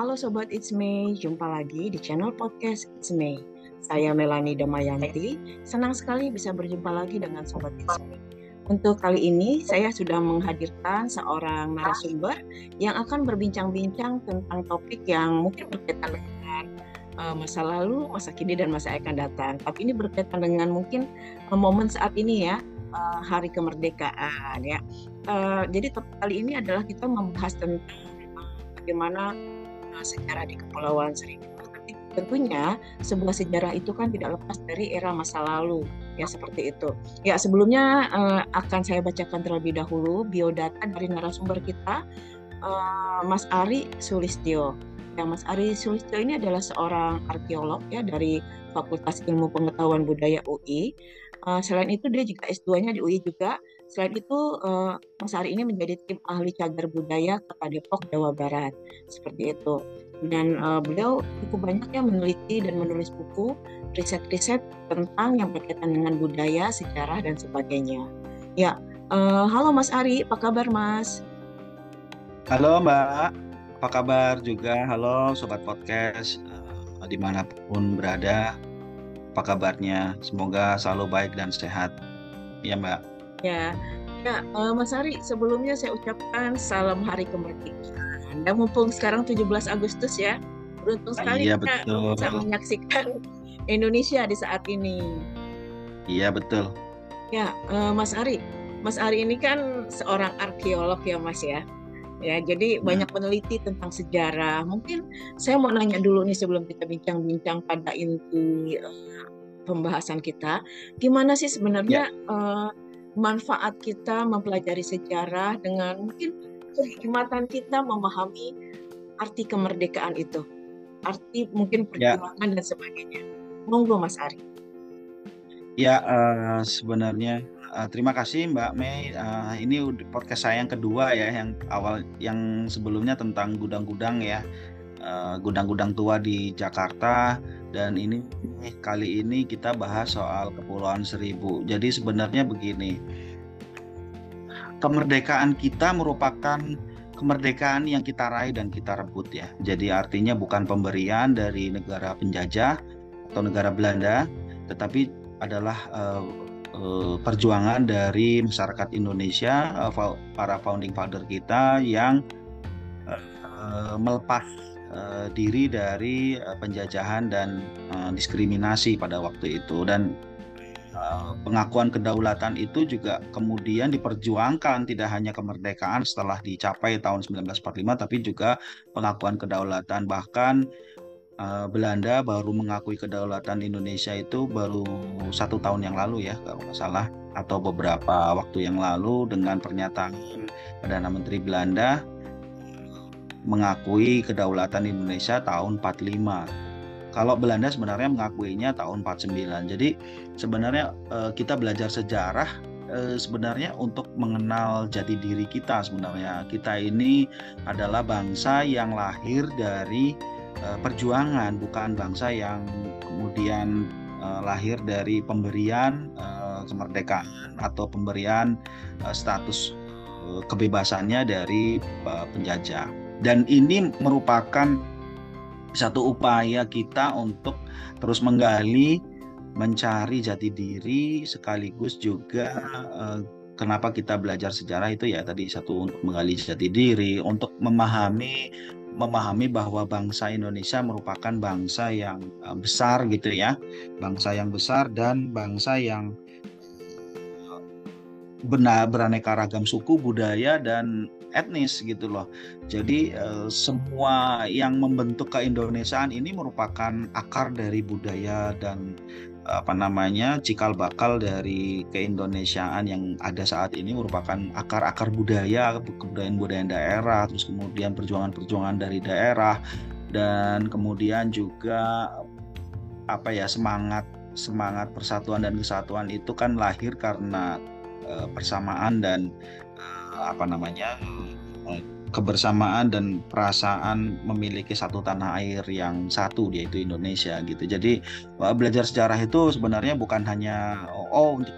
Halo Sobat It's Me, jumpa lagi di channel podcast It's Me. Saya Melani Damayanti, senang sekali bisa berjumpa lagi dengan Sobat It's Me. Untuk kali ini, saya sudah menghadirkan seorang narasumber yang akan berbincang-bincang tentang topik yang mungkin berkaitan dengan uh, masa lalu, masa kini, dan masa akan datang. Tapi ini berkaitan dengan mungkin uh, momen saat ini ya, uh, hari kemerdekaan ya. Jadi kali ini adalah kita membahas tentang bagaimana sejarah di Kepulauan Seribu. Tentunya sebuah sejarah itu kan tidak lepas dari era masa lalu ya seperti itu. Ya sebelumnya uh, akan saya bacakan terlebih dahulu biodata dari narasumber kita uh, Mas Ari Sulistyo. Ya Mas Ari Sulistyo ini adalah seorang arkeolog ya dari Fakultas Ilmu Pengetahuan Budaya UI. Uh, eh, selain itu dia juga S2-nya di UI juga. Selain itu uh, Mas Ari ini menjadi tim ahli cagar budaya Kota Depok Jawa Barat. Seperti itu. Dan uh, beliau cukup banyak ya meneliti dan menulis buku riset-riset tentang yang berkaitan dengan budaya, sejarah dan sebagainya. Ya, uh, halo Mas Ari, apa kabar Mas? Halo Mbak, apa kabar juga? Halo Sobat Podcast, di mana pun berada, apa kabarnya? Semoga selalu baik dan sehat. Ya Mbak. Ya, ya uh, Mas Ari, sebelumnya saya ucapkan salam Hari Kemerdekaan dan mumpung sekarang 17 Agustus ya, beruntung sekali iya, kita betul. bisa menyaksikan Indonesia di saat ini. Iya betul. Ya, uh, Mas Ari, Mas Ari ini kan seorang arkeolog ya Mas ya. Ya, jadi hmm. banyak peneliti tentang sejarah. Mungkin saya mau nanya dulu nih sebelum kita bincang-bincang pada inti uh, pembahasan kita, gimana sih sebenarnya ya. uh, manfaat kita mempelajari sejarah dengan mungkin kehikmatan kita memahami arti kemerdekaan itu, arti mungkin ya. perjuangan ya. dan sebagainya. Monggo Mas Ari. Ya uh, sebenarnya uh, terima kasih Mbak Mei. Uh, ini podcast saya yang kedua ya, yang awal yang sebelumnya tentang gudang-gudang ya, gudang-gudang uh, tua di Jakarta dan ini kali ini kita bahas soal Kepulauan Seribu. Jadi sebenarnya begini kemerdekaan kita merupakan kemerdekaan yang kita raih dan kita rebut ya. Jadi artinya bukan pemberian dari negara penjajah atau negara Belanda, tetapi adalah uh, perjuangan dari masyarakat Indonesia, para founding father kita yang melepas uh, diri dari uh, penjajahan dan uh, diskriminasi pada waktu itu. Dan Eh, pengakuan kedaulatan itu juga kemudian diperjuangkan tidak hanya kemerdekaan setelah dicapai tahun 1945 tapi juga pengakuan kedaulatan. Bahkan Belanda baru mengakui kedaulatan Indonesia itu baru satu tahun yang lalu ya kalau nggak salah atau beberapa waktu yang lalu dengan pernyataan Perdana Menteri Belanda mengakui kedaulatan Indonesia tahun 45 kalau Belanda sebenarnya mengakuinya tahun 49. Jadi sebenarnya eh, kita belajar sejarah eh, sebenarnya untuk mengenal jati diri kita sebenarnya. Kita ini adalah bangsa yang lahir dari eh, perjuangan, bukan bangsa yang kemudian lahir dari pemberian kemerdekaan atau pemberian status kebebasannya dari penjajah. Dan ini merupakan satu upaya kita untuk terus menggali, mencari jati diri, sekaligus juga eh, kenapa kita belajar sejarah itu ya tadi satu untuk menggali jati diri, untuk memahami memahami bahwa bangsa Indonesia merupakan bangsa yang eh, besar gitu ya, bangsa yang besar dan bangsa yang eh, benar beraneka ragam suku, budaya dan etnis gitu loh. Jadi uh, semua yang membentuk keindonesiaan ini merupakan akar dari budaya dan apa namanya cikal bakal dari keindonesiaan yang ada saat ini merupakan akar-akar budaya kebudayaan-budayaan daerah terus kemudian perjuangan-perjuangan dari daerah dan kemudian juga apa ya semangat semangat persatuan dan kesatuan itu kan lahir karena uh, persamaan dan apa namanya kebersamaan dan perasaan memiliki satu tanah air yang satu yaitu Indonesia gitu. Jadi belajar sejarah itu sebenarnya bukan hanya oh untuk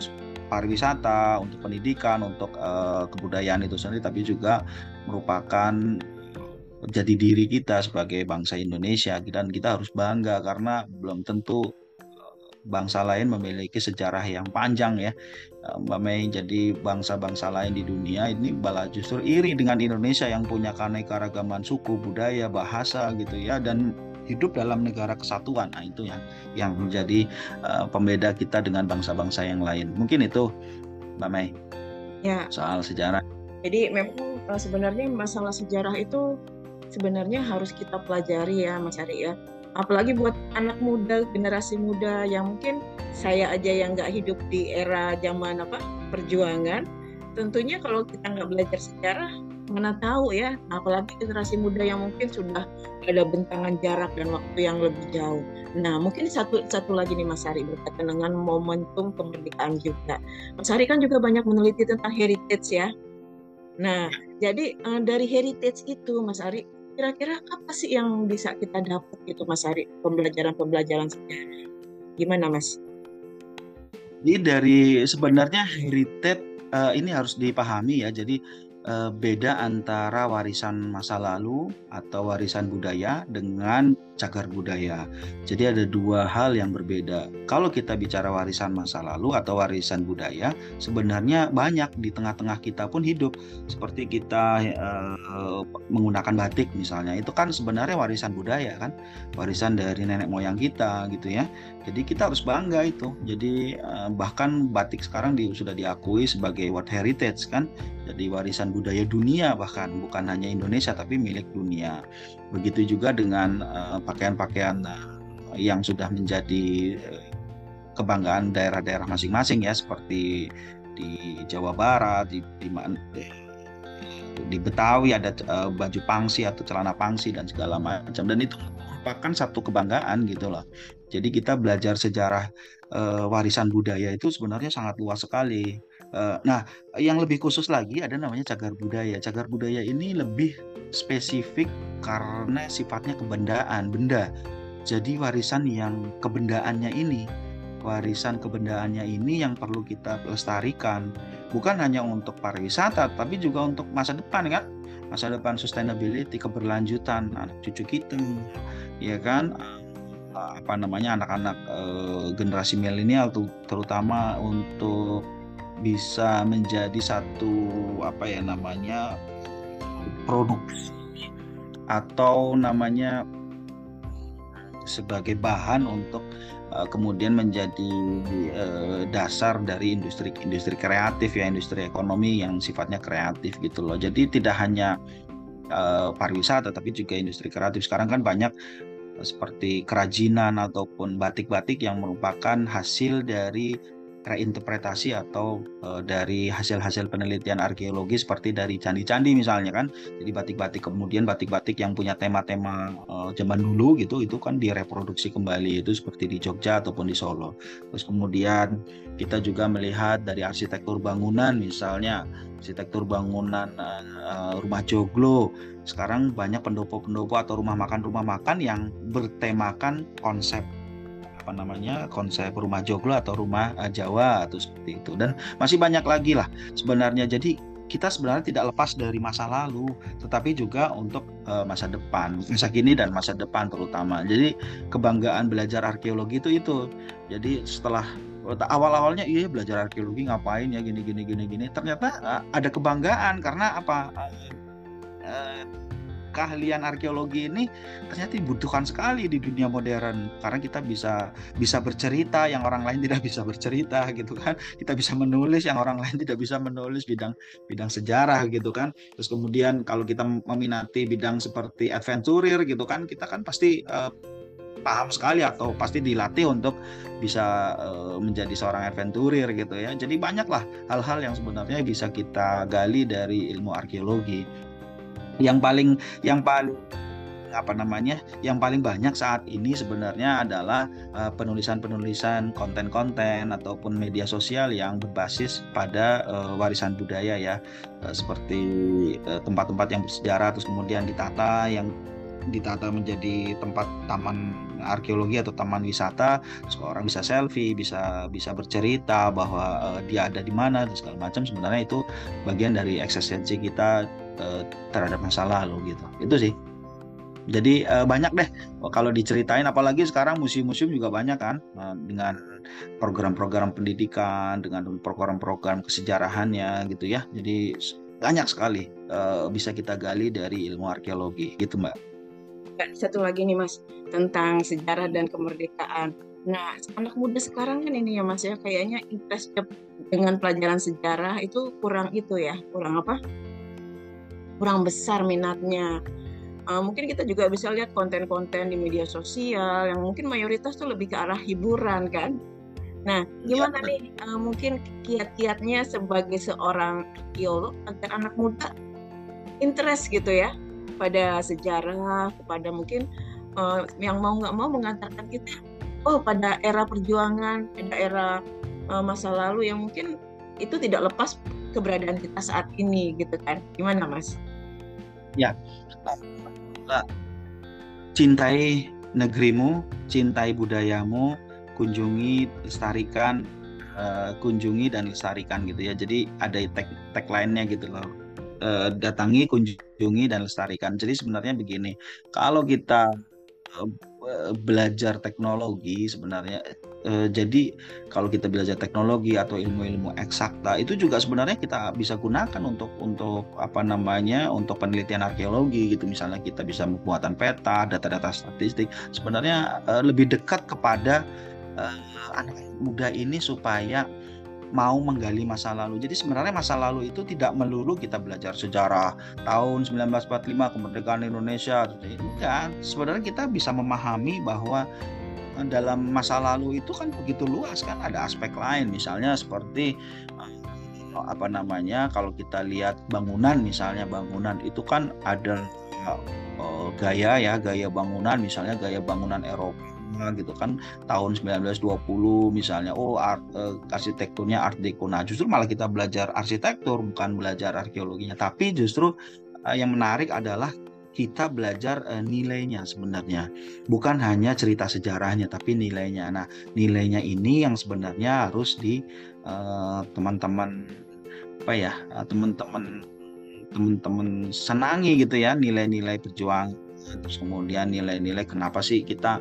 pariwisata, untuk pendidikan, untuk uh, kebudayaan itu sendiri tapi juga merupakan jadi diri kita sebagai bangsa Indonesia dan kita harus bangga karena belum tentu bangsa lain memiliki sejarah yang panjang ya. Mbak Mei jadi bangsa-bangsa lain di dunia ini malah justru iri dengan Indonesia yang punya keanekaragaman suku budaya bahasa gitu ya dan hidup dalam negara kesatuan. Nah itu yang yang menjadi uh, pembeda kita dengan bangsa-bangsa yang lain. Mungkin itu Mbak Mei ya. soal sejarah. Jadi memang uh, sebenarnya masalah sejarah itu sebenarnya harus kita pelajari ya Mas Ari ya apalagi buat anak muda generasi muda yang mungkin saya aja yang nggak hidup di era zaman apa perjuangan. Tentunya kalau kita nggak belajar sejarah mana tahu ya. Apalagi generasi muda yang mungkin sudah ada bentangan jarak dan waktu yang lebih jauh. Nah mungkin satu satu lagi nih Mas Ari berkaitan dengan momentum kemerdekaan juga. Mas Ari kan juga banyak meneliti tentang heritage ya. Nah jadi uh, dari heritage itu Mas Ari kira-kira apa sih yang bisa kita dapat gitu Mas Ari? Pembelajaran-pembelajaran sejarah gimana Mas? Jadi dari sebenarnya heritage uh, ini harus dipahami ya. Jadi uh, beda antara warisan masa lalu atau warisan budaya dengan cagar budaya. Jadi ada dua hal yang berbeda. Kalau kita bicara warisan masa lalu atau warisan budaya, sebenarnya banyak di tengah-tengah kita pun hidup. Seperti kita uh, menggunakan batik misalnya, itu kan sebenarnya warisan budaya kan, warisan dari nenek moyang kita gitu ya. Jadi kita harus bangga itu. Jadi uh, bahkan batik sekarang di, sudah diakui sebagai World Heritage kan, jadi warisan budaya dunia bahkan bukan hanya Indonesia tapi milik dunia. Begitu juga dengan pakaian-pakaian uh, yang sudah menjadi uh, kebanggaan daerah-daerah masing-masing ya seperti di Jawa Barat, di di, di Betawi ada uh, baju pangsi atau celana pangsi dan segala macam dan itu merupakan satu kebanggaan gitu loh. Jadi kita belajar sejarah uh, warisan budaya itu sebenarnya sangat luas sekali. Uh, nah, yang lebih khusus lagi ada namanya cagar budaya. Cagar budaya ini lebih spesifik karena sifatnya kebendaan, benda. Jadi warisan yang kebendaannya ini, warisan kebendaannya ini yang perlu kita lestarikan. Bukan hanya untuk pariwisata, tapi juga untuk masa depan kan. Masa depan sustainability, keberlanjutan anak cucu kita, ya kan apa namanya anak-anak eh, generasi milenial tuh terutama untuk bisa menjadi satu apa ya namanya produksi atau namanya sebagai bahan untuk uh, kemudian menjadi uh, dasar dari industri industri kreatif ya industri ekonomi yang sifatnya kreatif gitu loh. Jadi tidak hanya uh, pariwisata tapi juga industri kreatif. Sekarang kan banyak seperti kerajinan ataupun batik-batik yang merupakan hasil dari reinterpretasi atau e, dari hasil-hasil penelitian arkeologi seperti dari candi-candi misalnya kan. Jadi batik-batik kemudian batik-batik yang punya tema-tema e, zaman dulu gitu itu kan direproduksi kembali itu seperti di Jogja ataupun di Solo. Terus kemudian kita juga melihat dari arsitektur bangunan misalnya arsitektur bangunan e, rumah joglo. Sekarang banyak pendopo-pendopo atau rumah makan rumah makan yang bertemakan konsep apa namanya konsep rumah joglo atau rumah uh, Jawa atau seperti itu. Dan masih banyak lagi lah sebenarnya. Jadi kita sebenarnya tidak lepas dari masa lalu tetapi juga untuk uh, masa depan masa kini dan masa depan terutama. Jadi kebanggaan belajar arkeologi itu itu. Jadi setelah awal-awalnya iya belajar arkeologi ngapain ya gini gini gini gini. Ternyata uh, ada kebanggaan karena apa keahlian arkeologi ini ternyata dibutuhkan sekali di dunia modern. Karena kita bisa bisa bercerita yang orang lain tidak bisa bercerita gitu kan. Kita bisa menulis yang orang lain tidak bisa menulis bidang bidang sejarah gitu kan. Terus kemudian kalau kita meminati bidang seperti adventurer gitu kan kita kan pasti uh, paham sekali atau pasti dilatih untuk bisa uh, menjadi seorang adventurer gitu ya. Jadi banyaklah hal-hal yang sebenarnya bisa kita gali dari ilmu arkeologi yang paling yang paling apa namanya yang paling banyak saat ini sebenarnya adalah uh, penulisan-penulisan konten-konten ataupun media sosial yang berbasis pada uh, warisan budaya ya. Uh, seperti tempat-tempat yang bersejarah terus kemudian ditata yang ditata menjadi tempat taman arkeologi atau taman wisata. Seorang bisa selfie bisa bisa bercerita bahwa uh, dia ada di mana dan segala macam sebenarnya itu bagian dari eksistensi kita uh, terhadap masa lalu gitu itu sih Jadi uh, banyak deh kalau diceritain apalagi sekarang museum-museum juga banyak kan uh, dengan program-program pendidikan, dengan program-program kesejarahannya gitu ya. Jadi banyak sekali bisa kita gali dari ilmu arkeologi gitu Mbak. Satu lagi nih Mas tentang sejarah dan kemerdekaan. Nah, anak muda sekarang kan ini ya Mas ya kayaknya interest dengan pelajaran sejarah itu kurang itu ya, kurang apa? Kurang besar minatnya uh, mungkin kita juga bisa lihat konten-konten di media sosial yang mungkin mayoritas tuh lebih ke arah hiburan kan. Nah, iya, gimana nih uh, mungkin kiat-kiatnya sebagai seorang arkeolog agar anak muda interest gitu ya pada sejarah, kepada mungkin uh, yang mau nggak mau mengantarkan kita oh pada era perjuangan, pada era uh, masa lalu yang mungkin itu tidak lepas keberadaan kita saat ini gitu kan. Gimana, Mas? Ya cintai negerimu, cintai budayamu, kunjungi, lestarikan, uh, kunjungi dan lestarikan gitu ya. Jadi ada tag tagline-nya gitu loh. Uh, datangi, kunjungi dan lestarikan. Jadi sebenarnya begini, kalau kita uh, belajar teknologi sebenarnya. E, jadi kalau kita belajar teknologi atau ilmu-ilmu eksakta itu juga sebenarnya kita bisa gunakan untuk untuk apa namanya untuk penelitian arkeologi gitu. Misalnya kita bisa pembuatan peta data-data statistik. Sebenarnya e, lebih dekat kepada e, anak muda ini supaya mau menggali masa lalu. Jadi sebenarnya masa lalu itu tidak melulu kita belajar sejarah tahun 1945 kemerdekaan Indonesia. Enggak, sebenarnya kita bisa memahami bahwa eh, dalam masa lalu itu kan begitu luas kan ada aspek lain misalnya seperti eh, apa namanya kalau kita lihat bangunan misalnya bangunan itu kan ada uh, gaya ya gaya bangunan misalnya gaya bangunan Eropa gitu kan tahun 1920 misalnya oh art, eh, arsitekturnya art deco. Nah justru malah kita belajar arsitektur bukan belajar arkeologinya. Tapi justru eh, yang menarik adalah kita belajar eh, nilainya sebenarnya. Bukan hanya cerita sejarahnya tapi nilainya. Nah nilainya ini yang sebenarnya harus di eh, teman-teman apa ya eh, teman-teman teman-teman senangi gitu ya nilai-nilai perjuangan terus kemudian nilai-nilai kenapa sih kita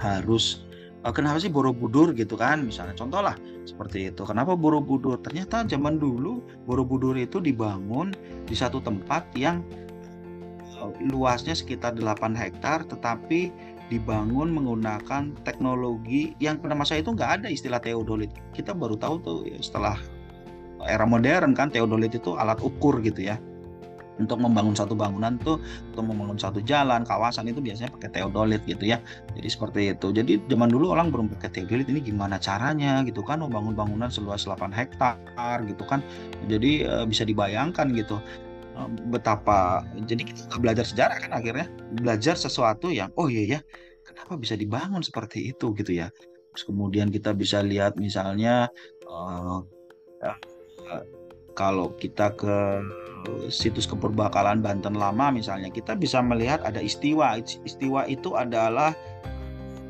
harus uh, kenapa sih Borobudur? gitu kan misalnya. Contoh lah seperti itu. Kenapa Borobudur? Ternyata zaman dulu Borobudur itu dibangun di satu tempat yang uh, luasnya sekitar 8 hektar tetapi dibangun menggunakan teknologi yang pada masa itu nggak ada istilah teodolit kita baru tahu tuh ya, setelah era modern kan teodolit itu alat ukur gitu ya untuk membangun satu bangunan tuh untuk membangun satu jalan kawasan itu biasanya pakai teodolit gitu ya. Jadi seperti itu. Jadi zaman dulu orang belum pakai teodolit ini gimana caranya gitu kan? Membangun bangunan seluas 8 hektar gitu kan. Jadi e, bisa dibayangkan gitu. E, betapa jadi kita belajar sejarah kan akhirnya. Belajar sesuatu yang oh iya ya kenapa bisa dibangun seperti itu gitu ya? Terus kemudian kita bisa lihat misalnya uh, kalau kita ke situs keperbakalan Banten lama misalnya kita bisa melihat ada istiwa. Istiwa itu adalah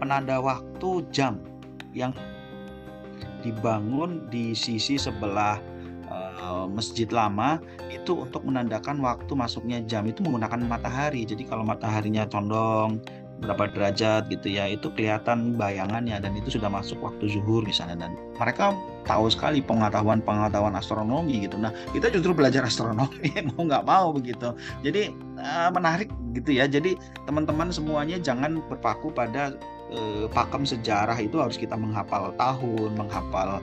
penanda waktu jam yang dibangun di sisi sebelah uh, masjid lama itu untuk menandakan waktu masuknya jam itu menggunakan matahari. Jadi kalau mataharinya condong berapa derajat gitu ya itu kelihatan bayangannya dan itu sudah masuk waktu zuhur misalnya dan mereka tahu sekali pengetahuan-pengetahuan astronomi gitu. Nah kita justru belajar astronomi mau nggak mau begitu. Jadi uh, menarik gitu ya. Jadi teman-teman semuanya jangan berpaku pada uh, pakem sejarah itu harus kita menghafal tahun menghafal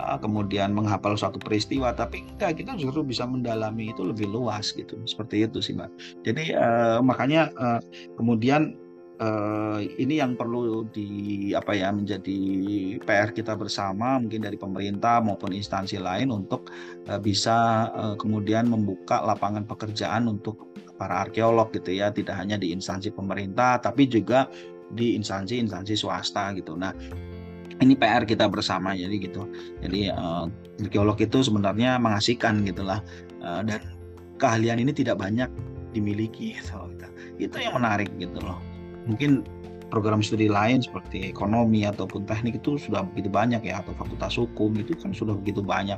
uh, kemudian menghafal suatu peristiwa. Tapi enggak kita justru bisa mendalami itu lebih luas gitu. Seperti itu sih mbak. Jadi uh, makanya uh, kemudian uh, ini yang perlu di apa ya menjadi PR kita bersama mungkin dari pemerintah maupun instansi lain untuk uh, bisa uh, kemudian membuka lapangan pekerjaan untuk para arkeolog gitu ya tidak hanya di instansi pemerintah tapi juga di instansi-instansi swasta gitu. Nah ini PR kita bersama jadi gitu. Jadi uh, arkeolog itu sebenarnya mengasihkan gitulah uh, dan keahlian ini tidak banyak dimiliki gitu. Itu yang menarik gitu loh mungkin program studi lain seperti ekonomi ataupun teknik itu sudah begitu banyak ya atau fakultas hukum itu kan sudah begitu banyak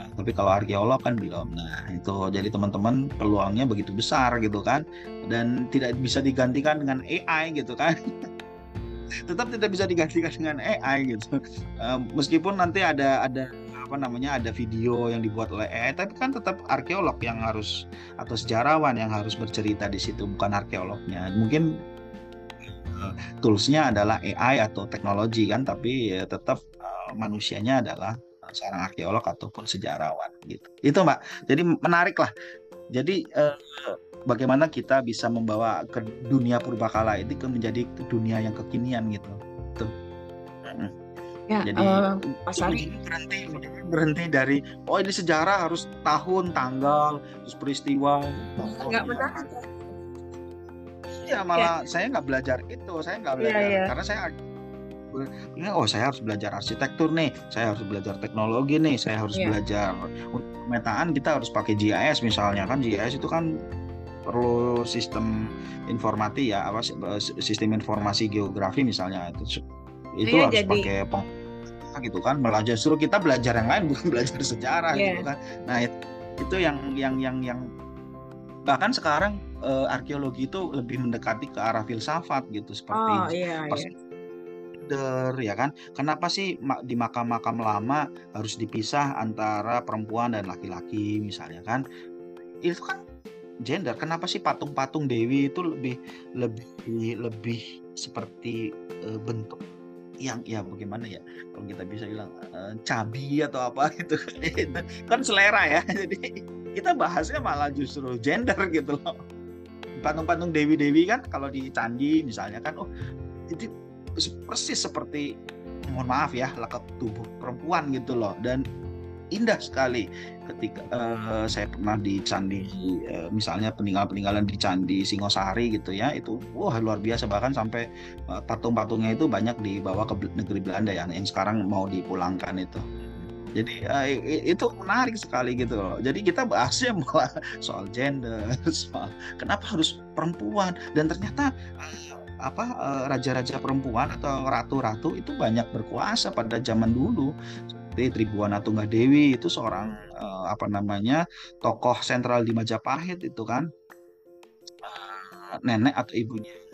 Nah, tapi kalau arkeolog kan belum. Nah, itu jadi teman-teman peluangnya begitu besar gitu kan. Dan tidak bisa digantikan dengan AI gitu kan. Tetap tidak bisa digantikan dengan AI gitu. Meskipun nanti ada ada apa namanya ada video yang dibuat oleh AI, tapi kan tetap arkeolog yang harus atau sejarawan yang harus bercerita di situ, bukan arkeolognya. Mungkin toolsnya adalah AI atau teknologi kan, tapi ya tetap uh, manusianya adalah seorang arkeolog ataupun sejarawan gitu. Itu Mbak. Jadi menarik lah. Jadi eh, bagaimana kita bisa membawa ke dunia purbakala ini ke menjadi dunia yang kekinian gitu. Tuh. Ya, Jadi uh, Mas Ari berhenti berhenti dari oh ini sejarah harus tahun, tanggal, terus peristiwa. Enggak benar. Iya malah ya. saya nggak belajar itu, saya nggak iya, belajar ya, ya. karena saya oh saya harus belajar arsitektur nih, saya harus belajar teknologi nih, saya harus yeah. belajar untuk pemetaan kita harus pakai GIS misalnya kan GIS itu kan perlu sistem informasi ya apa sistem informasi geografi misalnya itu itu yeah, harus jadi... pakai peng gitu kan belajar suruh kita belajar yang lain bukan belajar sejarah yeah. gitu kan nah itu, itu yang yang yang yang bahkan sekarang uh, arkeologi itu lebih mendekati ke arah filsafat gitu seperti oh, iya, iya. gender ya kan? Kenapa sih di makam-makam lama harus dipisah antara perempuan dan laki-laki misalnya kan? Itu kan gender. Kenapa sih patung-patung dewi itu lebih lebih lebih seperti uh, bentuk yang ya bagaimana ya? Kalau kita bisa bilang uh, cabi atau apa gitu. Kan selera ya jadi kita bahasnya malah justru gender gitu loh. Patung-patung dewi-dewi kan kalau di candi misalnya kan oh itu persis seperti mohon maaf ya lengkap tubuh perempuan gitu loh. Dan indah sekali ketika uh, saya pernah di candi uh, misalnya peninggalan-peninggalan di candi Singosari gitu ya itu wah luar biasa. Bahkan sampai uh, patung-patungnya itu banyak dibawa ke negeri Belanda ya yang sekarang mau dipulangkan itu jadi uh, itu menarik sekali gitu loh. Jadi kita bahasnya malah soal gender, soal kenapa harus perempuan? Dan ternyata uh, apa eh, raja-raja perempuan atau ratu-ratu itu banyak berkuasa pada zaman dulu. Seperti Tribuana Tunggadewi itu seorang uh, apa namanya tokoh sentral di Majapahit itu kan. Nenek atau ibunya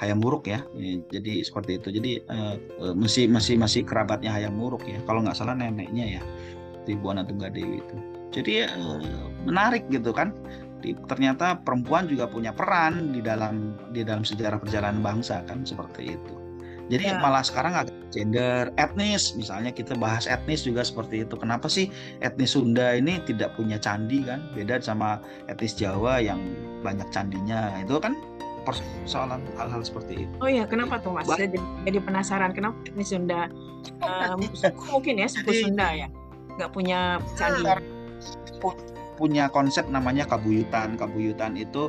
Hayam Muruk ya. Jadi seperti itu. Jadi uh, masih masih masih kerabatnya Hayam Muruk ya. Kalau nggak salah neneknya ya Tribuana Tunggadewi itu. Jadi uh, menarik gitu kan ternyata perempuan juga punya peran di dalam di dalam sejarah perjalanan bangsa kan seperti itu. Jadi ya. malah sekarang agak gender, etnis, misalnya kita bahas etnis juga seperti itu. Kenapa sih etnis Sunda ini tidak punya candi kan? Beda sama etnis Jawa yang banyak candinya. Itu kan persoalan hal-hal seperti itu. Oh ya, kenapa tuh Mas? Jadi, jadi penasaran kenapa etnis Sunda um, mungkin ya suku Sunda ya nggak punya candi punya konsep namanya kabuyutan. Kabuyutan itu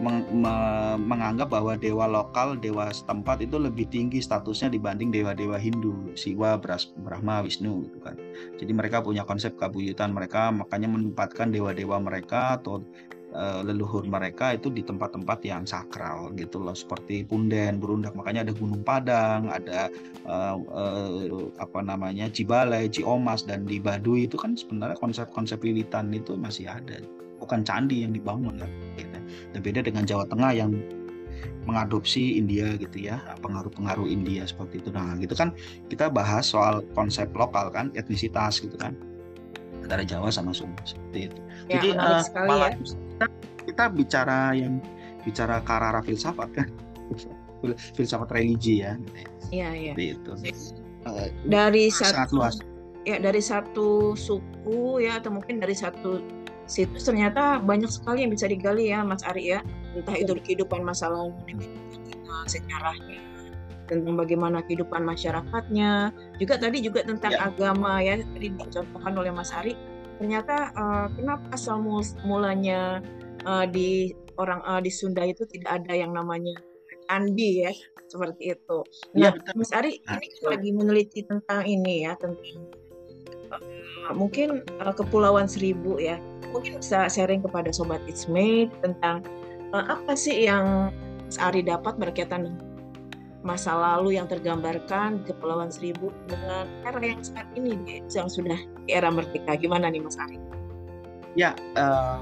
meng, me, menganggap bahwa dewa lokal, dewa setempat itu lebih tinggi statusnya dibanding dewa-dewa Hindu, Siwa, Brahma, Wisnu gitu kan. Jadi mereka punya konsep kabuyutan mereka makanya menempatkan dewa-dewa mereka atau uh, leluhur mereka itu di tempat-tempat yang sakral gitu loh seperti Punden, Berundak makanya ada Gunung Padang, ada uh, uh, apa namanya Cibalai, Ciomas dan di Baduy itu kan sebenarnya konsep-konsep lilitan itu masih ada. Bukan candi yang dibangun kan gitu. dan beda dengan Jawa Tengah yang mengadopsi India gitu ya pengaruh-pengaruh India seperti itu. Nah gitu kan kita bahas soal konsep lokal kan etnisitas gitu kan antara Jawa sama Sunda seperti itu. Ya, Jadi uh, malah ya. kita, kita bicara yang bicara ke arah filsafat kan, filsafat religi ya. Iya iya. Itu. Uh, dari satu luas. ya dari satu suku ya atau mungkin dari satu situs ternyata banyak sekali yang bisa digali ya Mas Ari ya entah itu kehidupan masa lalu sejarahnya tentang bagaimana kehidupan masyarakatnya, juga tadi juga tentang ya. agama ya tadi dicontohkan oleh Mas Ari. Ternyata uh, kenapa asal mulanya uh, di orang uh, di Sunda itu tidak ada yang namanya andi ya seperti itu. Iya, nah, ya, Mas Ari nah, ini lagi meneliti tentang ini ya tentang uh, mungkin uh, Kepulauan Seribu ya. Mungkin bisa sharing kepada sobat Isme tentang uh, apa sih yang Mas Ari dapat berkaitan dengan masa lalu yang tergambarkan di Kepulauan Seribu dengan era yang saat ini yang sudah di era merdeka. Gimana nih Mas Ari? Ya, uh,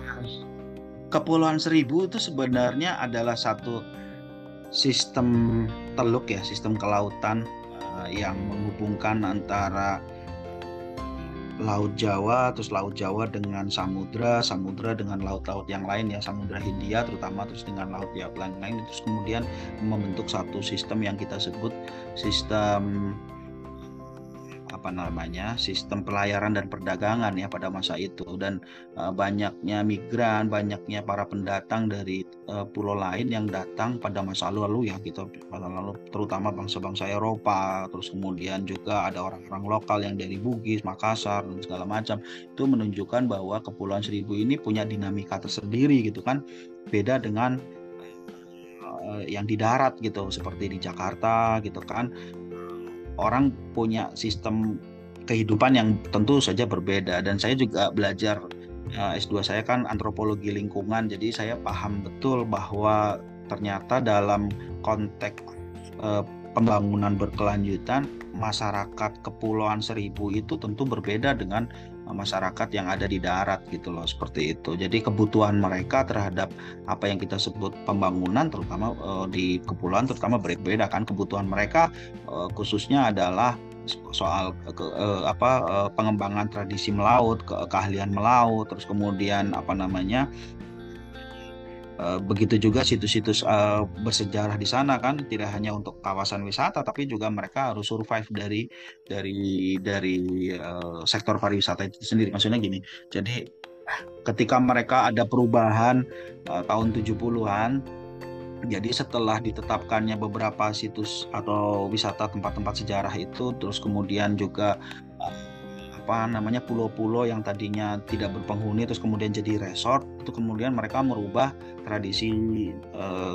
Kepulauan Seribu itu sebenarnya adalah satu sistem teluk ya, sistem kelautan uh, yang menghubungkan antara Laut Jawa, terus Laut Jawa dengan Samudra, Samudra dengan laut-laut yang lain ya, Samudra Hindia terutama, terus dengan laut yang lain-lain, terus kemudian membentuk satu sistem yang kita sebut sistem apa namanya sistem pelayaran dan perdagangan ya pada masa itu. Dan uh, banyaknya migran banyaknya para pendatang dari uh, pulau lain yang datang pada masa lalu ya gitu. Pada lalu terutama bangsa-bangsa Eropa terus kemudian juga ada orang-orang lokal yang dari Bugis Makassar dan segala macam. Itu menunjukkan bahwa Kepulauan Seribu ini punya dinamika tersendiri gitu kan. Beda dengan uh, yang di darat gitu seperti di Jakarta gitu kan orang punya sistem kehidupan yang tentu saja berbeda. Dan saya juga belajar eh, S2 saya kan antropologi lingkungan jadi saya paham betul bahwa ternyata dalam konteks uh, pembangunan berkelanjutan masyarakat kepulauan Seribu itu tentu berbeda dengan masyarakat yang ada di darat gitu loh seperti itu. Jadi kebutuhan mereka terhadap apa yang kita sebut pembangunan terutama uh, di kepulauan terutama berbeda kan kebutuhan mereka uh, khususnya adalah soal ke, uh, apa pengembangan tradisi melaut, ke, keahlian melaut, terus kemudian apa namanya Eh, begitu juga situs-situs uh, bersejarah di sana kan tidak hanya untuk kawasan wisata tapi juga mereka harus survive dari dari dari uh, sektor pariwisata itu sendiri. Maksudnya gini jadi ketika mereka ada perubahan uh, tahun 70-an jadi setelah ditetapkannya beberapa situs atau wisata tempat-tempat sejarah itu terus kemudian juga apa namanya pulau-pulau yang tadinya tidak berpenghuni terus kemudian jadi resort itu kemudian mereka merubah tradisi uh,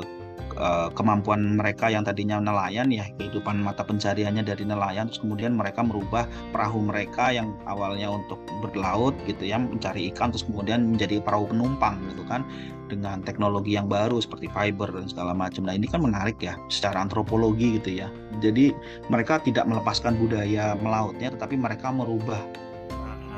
uh, kemampuan mereka yang tadinya nelayan ya kehidupan mata pencariannya dari nelayan terus kemudian mereka merubah perahu mereka yang awalnya untuk berlaut gitu ya mencari ikan terus kemudian menjadi perahu penumpang gitu kan dengan teknologi yang baru seperti fiber dan segala macam. Nah ini kan menarik ya secara antropologi gitu ya. Jadi mereka tidak melepaskan budaya melautnya, tetapi mereka merubah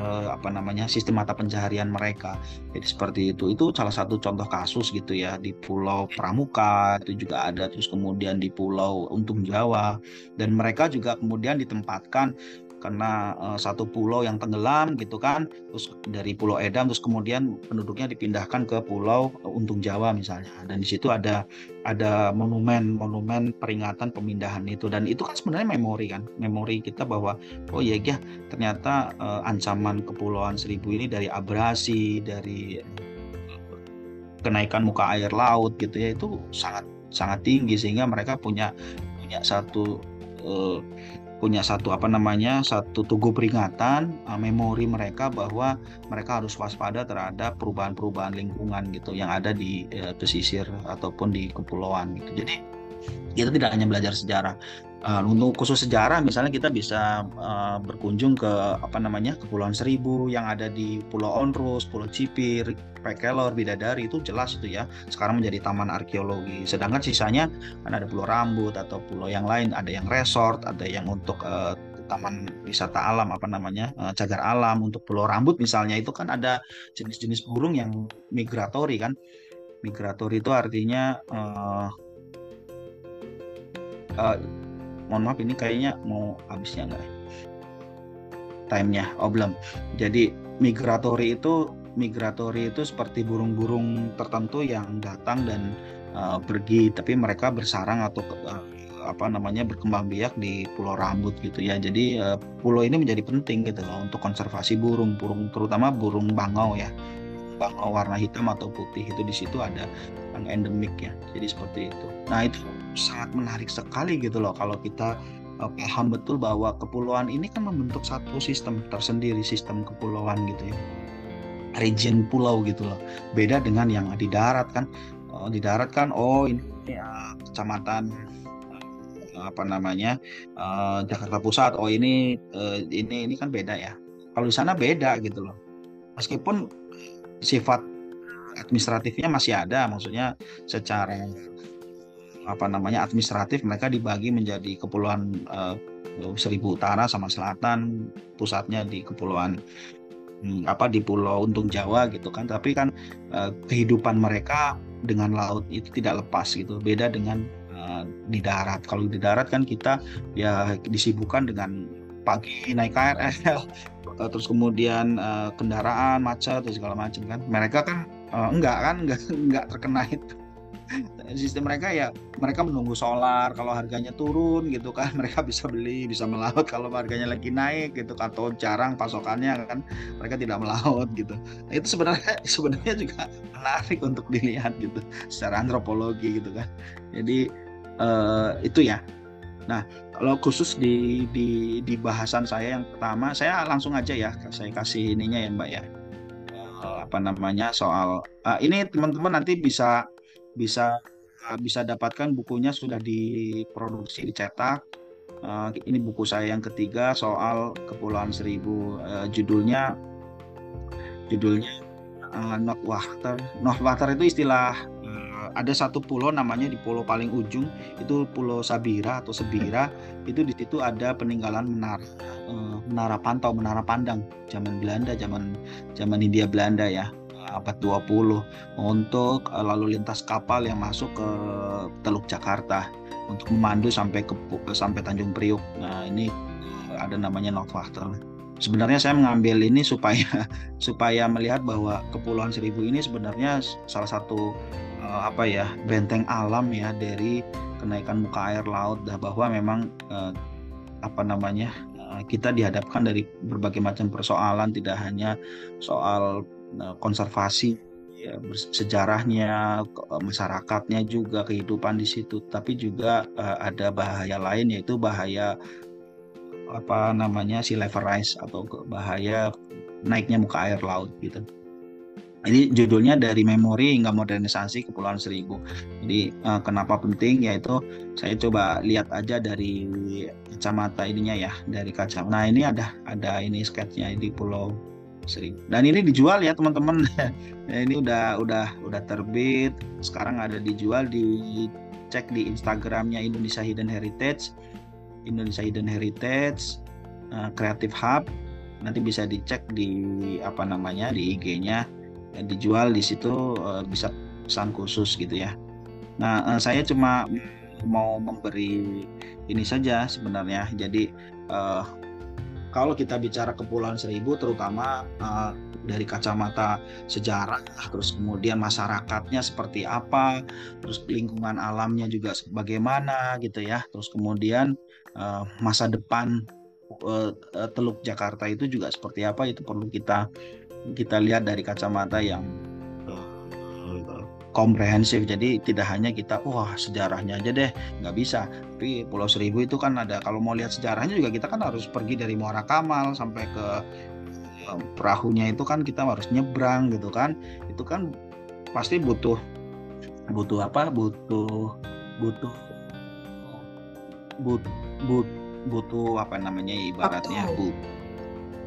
uh, apa namanya sistem mata pencaharian mereka. Jadi seperti itu. Itu salah satu contoh kasus gitu ya di Pulau Pramuka itu juga ada terus kemudian di Pulau Untung Jawa dan mereka juga kemudian ditempatkan karena uh, satu pulau yang tenggelam gitu kan terus dari Pulau Edam terus kemudian penduduknya dipindahkan ke Pulau Untung Jawa misalnya. Dan di situ ada ada monumen monumen peringatan pemindahan itu. Dan itu kan sebenarnya memori kan memori kita bahwa oh iya ya ternyata uh, ancaman kepulauan Seribu ini dari abrasi dari kenaikan muka air laut gitu ya itu sangat sangat tinggi sehingga mereka punya punya satu uh, punya satu apa namanya satu tugu peringatan uh, memori mereka bahwa mereka harus waspada terhadap perubahan-perubahan lingkungan gitu yang ada di uh, pesisir ataupun di kepulauan gitu. Jadi kita tidak hanya belajar sejarah uh, untuk khusus sejarah misalnya kita bisa uh, berkunjung ke apa namanya kepulauan Seribu yang ada di Pulau Onrus, Pulau Cipir, Pekelor, Bidadari itu jelas itu ya sekarang menjadi taman arkeologi. Sedangkan sisanya kan ada Pulau Rambut atau pulau yang lain, ada yang resort, ada yang untuk uh, taman wisata alam apa namanya uh, cagar alam untuk Pulau Rambut misalnya itu kan ada jenis-jenis burung yang migratori kan. Migratori itu artinya uh, uh, mohon maaf ini kayaknya mau habisnya enggak ya? timenya oh belum jadi migratory itu migratory itu seperti burung-burung tertentu yang datang dan uh, pergi tapi mereka bersarang atau uh, apa namanya berkembang biak di Pulau Rambut gitu ya. Jadi uh, pulau ini menjadi penting gitu loh untuk konservasi burung, burung terutama burung bangau ya. Bangau warna hitam atau putih itu di situ ada yang endemik ya. Jadi seperti itu. Nah, itu sangat menarik sekali gitu loh kalau kita uh, paham betul bahwa kepulauan ini kan membentuk satu sistem tersendiri sistem kepulauan gitu ya. Region pulau gitu loh. Beda dengan yang di darat kan. Oh, di darat kan oh ini ya, kecamatan uh, apa namanya uh, Jakarta Pusat. Oh ini uh, ini ini kan beda ya. Kalau di sana beda gitu loh. Meskipun sifat administratifnya masih ada maksudnya secara apa namanya administratif mereka dibagi menjadi kepulauan uh, Seribu Utara sama Selatan, pusatnya di kepulauan hmm, apa di Pulau Untung Jawa gitu kan. Tapi kan uh, kehidupan mereka dengan laut itu tidak lepas gitu. Beda dengan uh, di darat. Kalau di darat kan kita ya disibukkan dengan pagi naik KRL, terus kemudian uh, kendaraan macet atau segala macam kan. Mereka kan uh, enggak kan enggak enggak terkena itu sistem mereka ya mereka menunggu solar kalau harganya turun gitu kan. Mereka bisa beli bisa melaut kalau harganya lagi naik gitu kan. Atau jarang pasokannya kan mereka tidak melaut gitu. Nah, itu sebenarnya sebenarnya juga menarik untuk dilihat gitu secara antropologi gitu kan. Jadi uh, itu ya. Nah kalau khusus di, di di bahasan saya yang pertama saya langsung aja ya saya kasih ininya ya mbak ya. Uh, apa namanya soal uh, ini teman-teman nanti bisa bisa bisa dapatkan bukunya sudah diproduksi dicetak. Uh, ini buku saya yang ketiga soal kepulauan seribu. Uh, judulnya judulnya uh, Notwater Notwater itu istilah ada satu pulau namanya di pulau paling ujung itu Pulau Sabira atau Sebira. Itu di situ ada peninggalan menara uh, menara pantau menara pandang zaman Belanda zaman zaman Hindia Belanda ya abad 20 untuk eh, lalu lintas kapal yang masuk ke Teluk Jakarta untuk memandu sampai ke sampai Tanjung Priuk. Nah, ini eh, ada namanya Notwachter. Sebenarnya saya mengambil ini supaya supaya melihat bahwa Kepulauan Seribu ini sebenarnya salah satu apa ya benteng alam ya dari kenaikan muka air laut dan bahwa memang apa namanya kita dihadapkan dari berbagai macam persoalan tidak hanya soal Eh, konservasi ya, sejarahnya masyarakatnya juga kehidupan di situ tapi juga uh, ada bahaya lain yaitu bahaya apa namanya sea level rise atau bahaya naiknya muka air laut gitu. Ini judulnya dari memori hingga modernisasi Kepulauan Seribu. Jadi uh, kenapa penting yaitu saya coba lihat aja dari kacamata ininya ya, dari kacamata. Nah ini ada ada ini sketchnya di Pulau sering. Dan ini dijual ya teman-teman. Ini udah udah udah terbit. Sekarang ada dijual di cek di Instagramnya Indonesia Hidden Heritage. Indonesia Hidden Heritage uh, Creative Hub. Nanti bisa dicek di apa namanya di IG-nya dijual di situ uh, bisa pesan khusus gitu ya. Nah uh, saya cuma mau memberi ini saja sebenarnya. Jadi uh, kalau kita bicara Kepulauan Seribu terutama uh, dari kacamata sejarah terus kemudian masyarakatnya seperti apa terus lingkungan alamnya juga bagaimana gitu ya. Terus kemudian uh, masa depan uh, Teluk Jakarta itu juga seperti apa itu perlu kita kita lihat dari kacamata yang komprehensif. Jadi tidak hanya kita wah sejarahnya aja deh. Nggak bisa. Tapi Pulau Seribu itu kan ada kalau mau lihat sejarahnya juga kita kan harus pergi dari Muara Kamal sampai ke perahunya itu kan kita harus nyebrang gitu kan. Itu kan pasti butuh butuh apa? Butuh butuh but, but, butuh apa namanya ibaratnya? Bu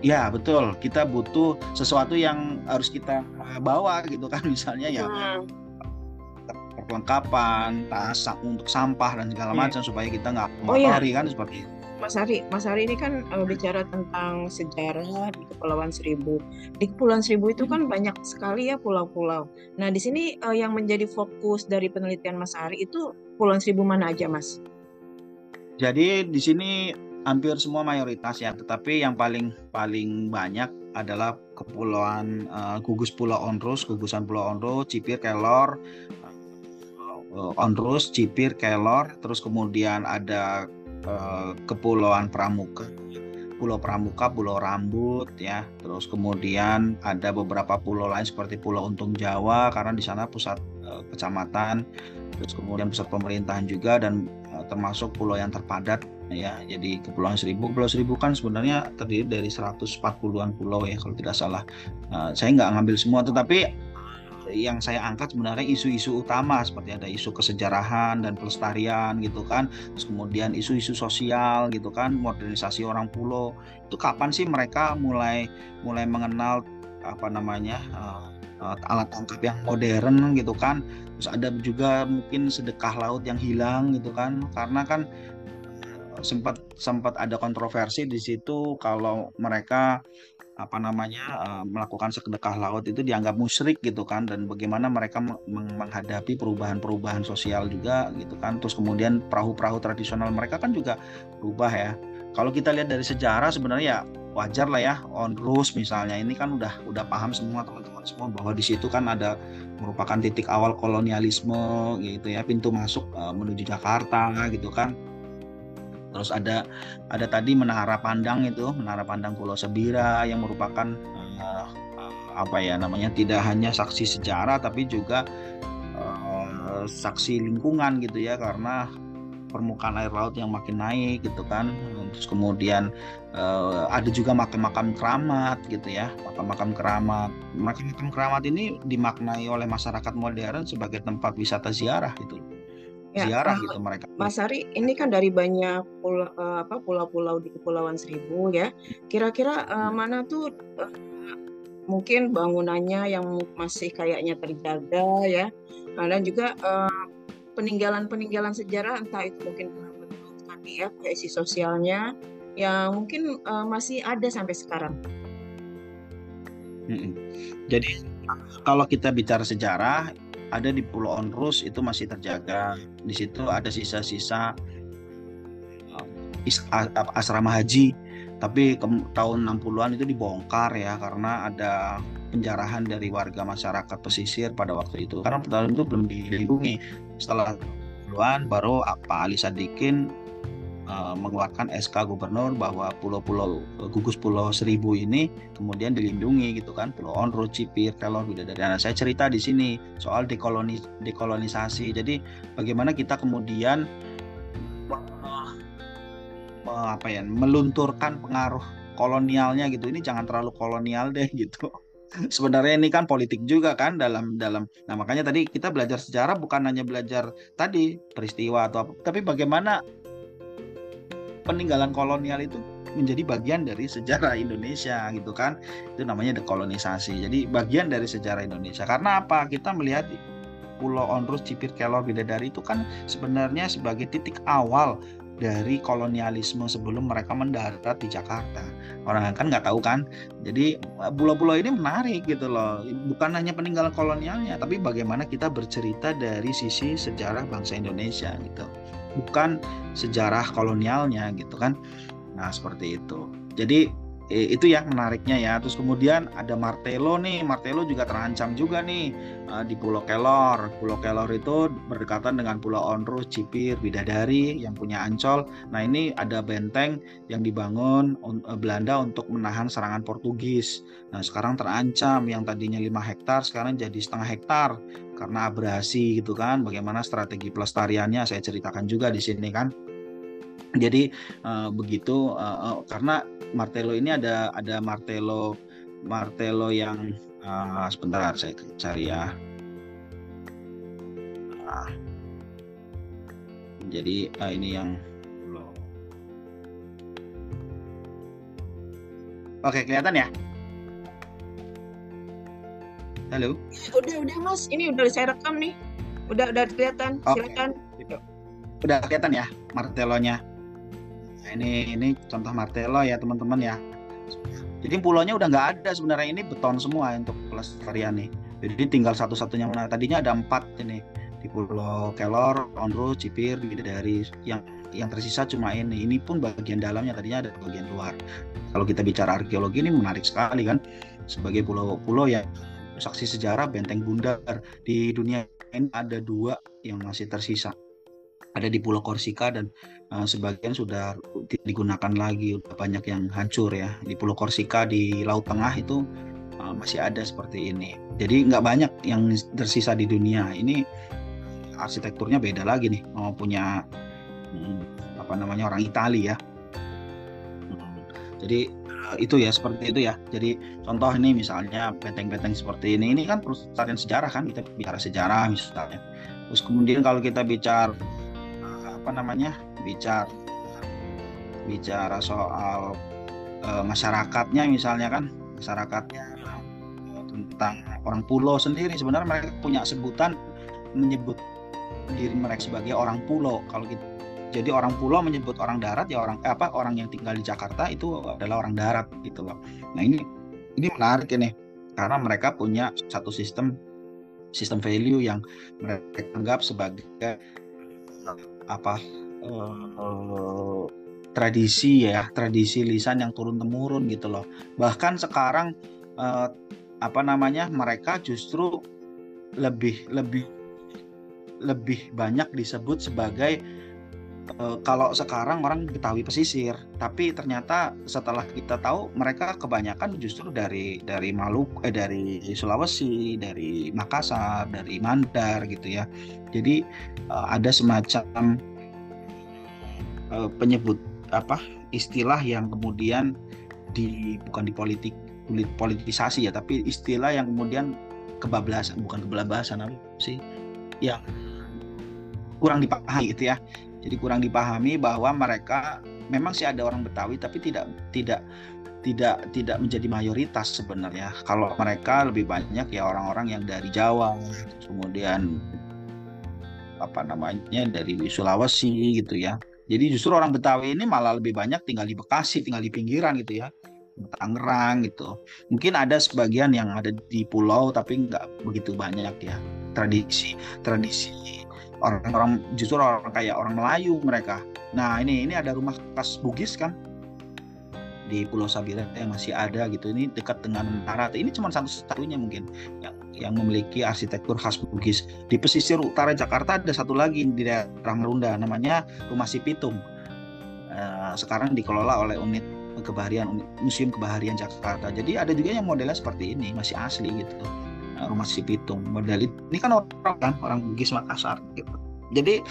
ya betul. Kita butuh sesuatu yang harus kita bawa gitu kan misalnya ya. Hmm perlengkapan, tas untuk sampah dan segala yeah. macam supaya kita nggak mengotori oh, iya. kan seperti itu. Mas Ari, Mas Ari ini kan uh, bicara tentang sejarah di Kepulauan Seribu. Di Kepulauan Seribu itu kan banyak sekali ya pulau-pulau. Nah, di sini uh, yang menjadi fokus dari penelitian Mas Ari itu Kepulauan Seribu mana aja, Mas? Jadi di sini hampir semua mayoritas ya, tetapi yang paling paling banyak adalah kepulauan uh, gugus Pulau Onrus, gugusan Pulau Onrus, Cipir, Kelor, Onrus, Cipir, Kelor, terus kemudian ada uh, Kepulauan Pramuka, Pulau Pramuka, Pulau Rambut ya. Terus kemudian ada beberapa pulau lain seperti Pulau Untung Jawa karena di sana pusat uh, kecamatan, terus kemudian pusat pemerintahan juga dan uh, termasuk pulau yang terpadat ya. Jadi Kepulauan Seribu, Pulau Seribu kan sebenarnya terdiri dari 140-an pulau ya kalau tidak salah. Uh, saya nggak ngambil semua tetapi yang saya angkat sebenarnya isu-isu utama seperti ada isu kesejarahan dan pelestarian gitu kan. Terus kemudian isu-isu sosial gitu kan modernisasi orang pulau. Itu kapan sih mereka mulai mulai mengenal apa namanya uh, alat tangkap yang modern gitu kan? Terus ada juga mungkin sedekah laut yang hilang gitu kan. Karena kan sempat sempat ada kontroversi di situ kalau mereka apa namanya uh, melakukan sedekah laut itu dianggap musyrik gitu kan dan bagaimana mereka menghadapi perubahan-perubahan sosial juga gitu kan. Terus kemudian perahu-perahu tradisional mereka kan juga berubah ya. Kalau kita lihat dari sejarah sebenarnya ya wajar lah ya on Rus misalnya. Ini kan udah udah paham semua teman-teman semua bahwa di situ kan ada merupakan titik awal kolonialisme gitu ya pintu masuk uh, menuju Jakarta gitu kan Terus ada ada tadi menara pandang itu, menara pandang Pulau Sebira yang merupakan uh, apa ya namanya tidak hanya saksi sejarah tapi juga uh, saksi lingkungan gitu ya karena permukaan air laut yang makin naik gitu kan. Terus kemudian uh, ada juga makam-makam keramat gitu ya makam-makam keramat. Makam-makam keramat ini dimaknai oleh masyarakat modern sebagai tempat wisata ziarah gitu Ya, ziarah gitu mereka. Mas Ari, ini kan dari banyak pulau uh, apa pulau-pulau di Kepulauan Seribu ya. Kira-kira uh, mana tuh uh, mungkin bangunannya yang masih kayaknya terjaga ya. Nah, dan juga peninggalan-peninggalan uh, sejarah entah itu mungkin tadi ya kohesi sosialnya yang mungkin uh, masih ada sampai sekarang. Hmm. Jadi kalau kita bicara sejarah ada di Pulau Onrus itu masih terjaga. Di situ ada sisa-sisa uh, asrama haji. Tapi ke tahun 60-an itu dibongkar ya karena ada penjarahan dari warga masyarakat pesisir pada waktu itu. Karena tahun itu belum dilindungi. Setelah 60-an baru Pak Ali Sadikin uh, mengeluarkan SK gubernur bahwa pulau-pulau uh, gugus pulau seribu ini kemudian dilindungi gitu kan pulau Onro, Cipir, Kelor, Bidadari. Nah, saya cerita di sini soal dekolonis dekolonisasi. Jadi bagaimana kita kemudian apa ya melunturkan pengaruh kolonialnya gitu. Ini jangan terlalu kolonial deh gitu sebenarnya ini kan politik juga kan dalam dalam nah makanya tadi kita belajar sejarah bukan hanya belajar tadi peristiwa atau apa tapi bagaimana peninggalan kolonial itu menjadi bagian dari sejarah Indonesia gitu kan itu namanya dekolonisasi jadi bagian dari sejarah Indonesia karena apa kita melihat Pulau Onrus, Cipir, Kelor, Bidadari itu kan sebenarnya sebagai titik awal dari kolonialisme sebelum mereka mendarat di Jakarta. Orang kan nggak tahu kan. Jadi pulau-pulau ini menarik gitu loh. Bukan hanya peninggalan kolonialnya, tapi bagaimana kita bercerita dari sisi sejarah bangsa Indonesia gitu bukan sejarah kolonialnya gitu kan. Nah, seperti itu. Jadi eh, itu yang menariknya ya. Terus kemudian ada Martelo nih. Martelo juga terancam juga nih uh, di Pulau Kelor. Pulau Kelor itu berdekatan dengan Pulau Onrus, Cipir, Bidadari yang punya Ancol. Nah, ini ada benteng yang dibangun uh, Belanda untuk menahan serangan Portugis. Nah, sekarang terancam yang tadinya 5 hektar sekarang jadi setengah hektar karena abrasi gitu kan. Bagaimana strategi pelestariannya saya ceritakan juga di sini kan. Jadi uh, begitu uh, uh, karena martelo ini ada ada martelo martelo yang uh, sebentar saya cari ya. Nah, jadi uh, ini yang Oke, kelihatan ya? Halo? Udah, udah Mas. Ini udah saya rekam nih. Udah, udah kelihatan. Okay. Silakan. Udah kelihatan ya martelonya? Nah, ini ini contoh martelo ya teman-teman ya. Jadi pulaunya udah nggak ada sebenarnya ini beton semua untuk pelestarian nih. Jadi tinggal satu-satunya mana tadinya ada empat ini di Pulau Kelor, Onro, Cipir, dari yang yang tersisa cuma ini. Ini pun bagian dalamnya tadinya ada bagian luar. Kalau kita bicara arkeologi ini menarik sekali kan sebagai pulau-pulau yang saksi sejarah benteng bundar. Di dunia ini ada dua yang masih tersisa. Ada di Pulau Korsika dan uh, sebagian sudah digunakan lagi. Udah banyak yang hancur ya. Di Pulau Korsika di Laut Tengah itu uh, masih ada seperti ini. Jadi nggak banyak yang tersisa di dunia. Ini arsitekturnya beda lagi nih. Mau punya hmm, apa namanya orang Italia ya. Hmm, jadi itu ya seperti itu ya. Jadi contoh ini misalnya benteng-benteng seperti ini, ini kan perusahaan sejarah kan kita bicara sejarah misalnya. Terus kemudian kalau kita bicara apa namanya bicara bicara soal e, masyarakatnya misalnya kan masyarakatnya tentang orang pulau sendiri sebenarnya mereka punya sebutan menyebut diri mereka sebagai orang pulau kalau kita jadi orang pulau menyebut orang darat ya orang eh, apa orang yang tinggal di Jakarta itu adalah orang darat gitu loh. Nah ini ini menarik ini karena mereka punya satu sistem sistem value yang mereka anggap sebagai apa uh, tradisi ya tradisi lisan yang turun temurun gitu loh. Bahkan sekarang uh, apa namanya mereka justru lebih lebih lebih banyak disebut sebagai uh, kalau sekarang orang Betawi pesisir, tapi ternyata setelah kita tahu mereka kebanyakan justru dari dari Maluku, eh, dari Sulawesi, dari Makassar, dari Mandar gitu ya. Jadi uh, ada semacam uh, penyebut apa istilah yang kemudian di bukan di politik politisasi ya, tapi istilah yang kemudian kebablasan bukan kebablasan apa sih yang kurang dipahami gitu ya jadi kurang dipahami bahwa mereka memang sih ada orang Betawi tapi tidak tidak tidak tidak menjadi mayoritas sebenarnya. Kalau mereka lebih banyak ya orang-orang yang dari Jawa, kemudian apa namanya dari Sulawesi gitu ya. Jadi justru orang Betawi ini malah lebih banyak tinggal di Bekasi, tinggal di pinggiran gitu ya. Tangerang gitu. Mungkin ada sebagian yang ada di pulau tapi nggak begitu banyak ya. Tradisi tradisi orang-orang justru orang kayak orang Melayu mereka. Nah ini ini ada rumah khas Bugis kan di Pulau Sabira yang masih ada gitu. Ini dekat dengan Mentara. Ini cuma satu-satunya mungkin yang yang memiliki arsitektur khas Bugis. Di pesisir utara Jakarta ada satu lagi di daerah Merunda namanya Rumah Si Pitung. Uh, sekarang dikelola oleh unit kebaharian Museum Kebaharian Jakarta. Jadi ada juga yang modelnya seperti ini masih asli gitu rumah si Pitung model ini kan orang kan orang Bugis Makassar gitu. Jadi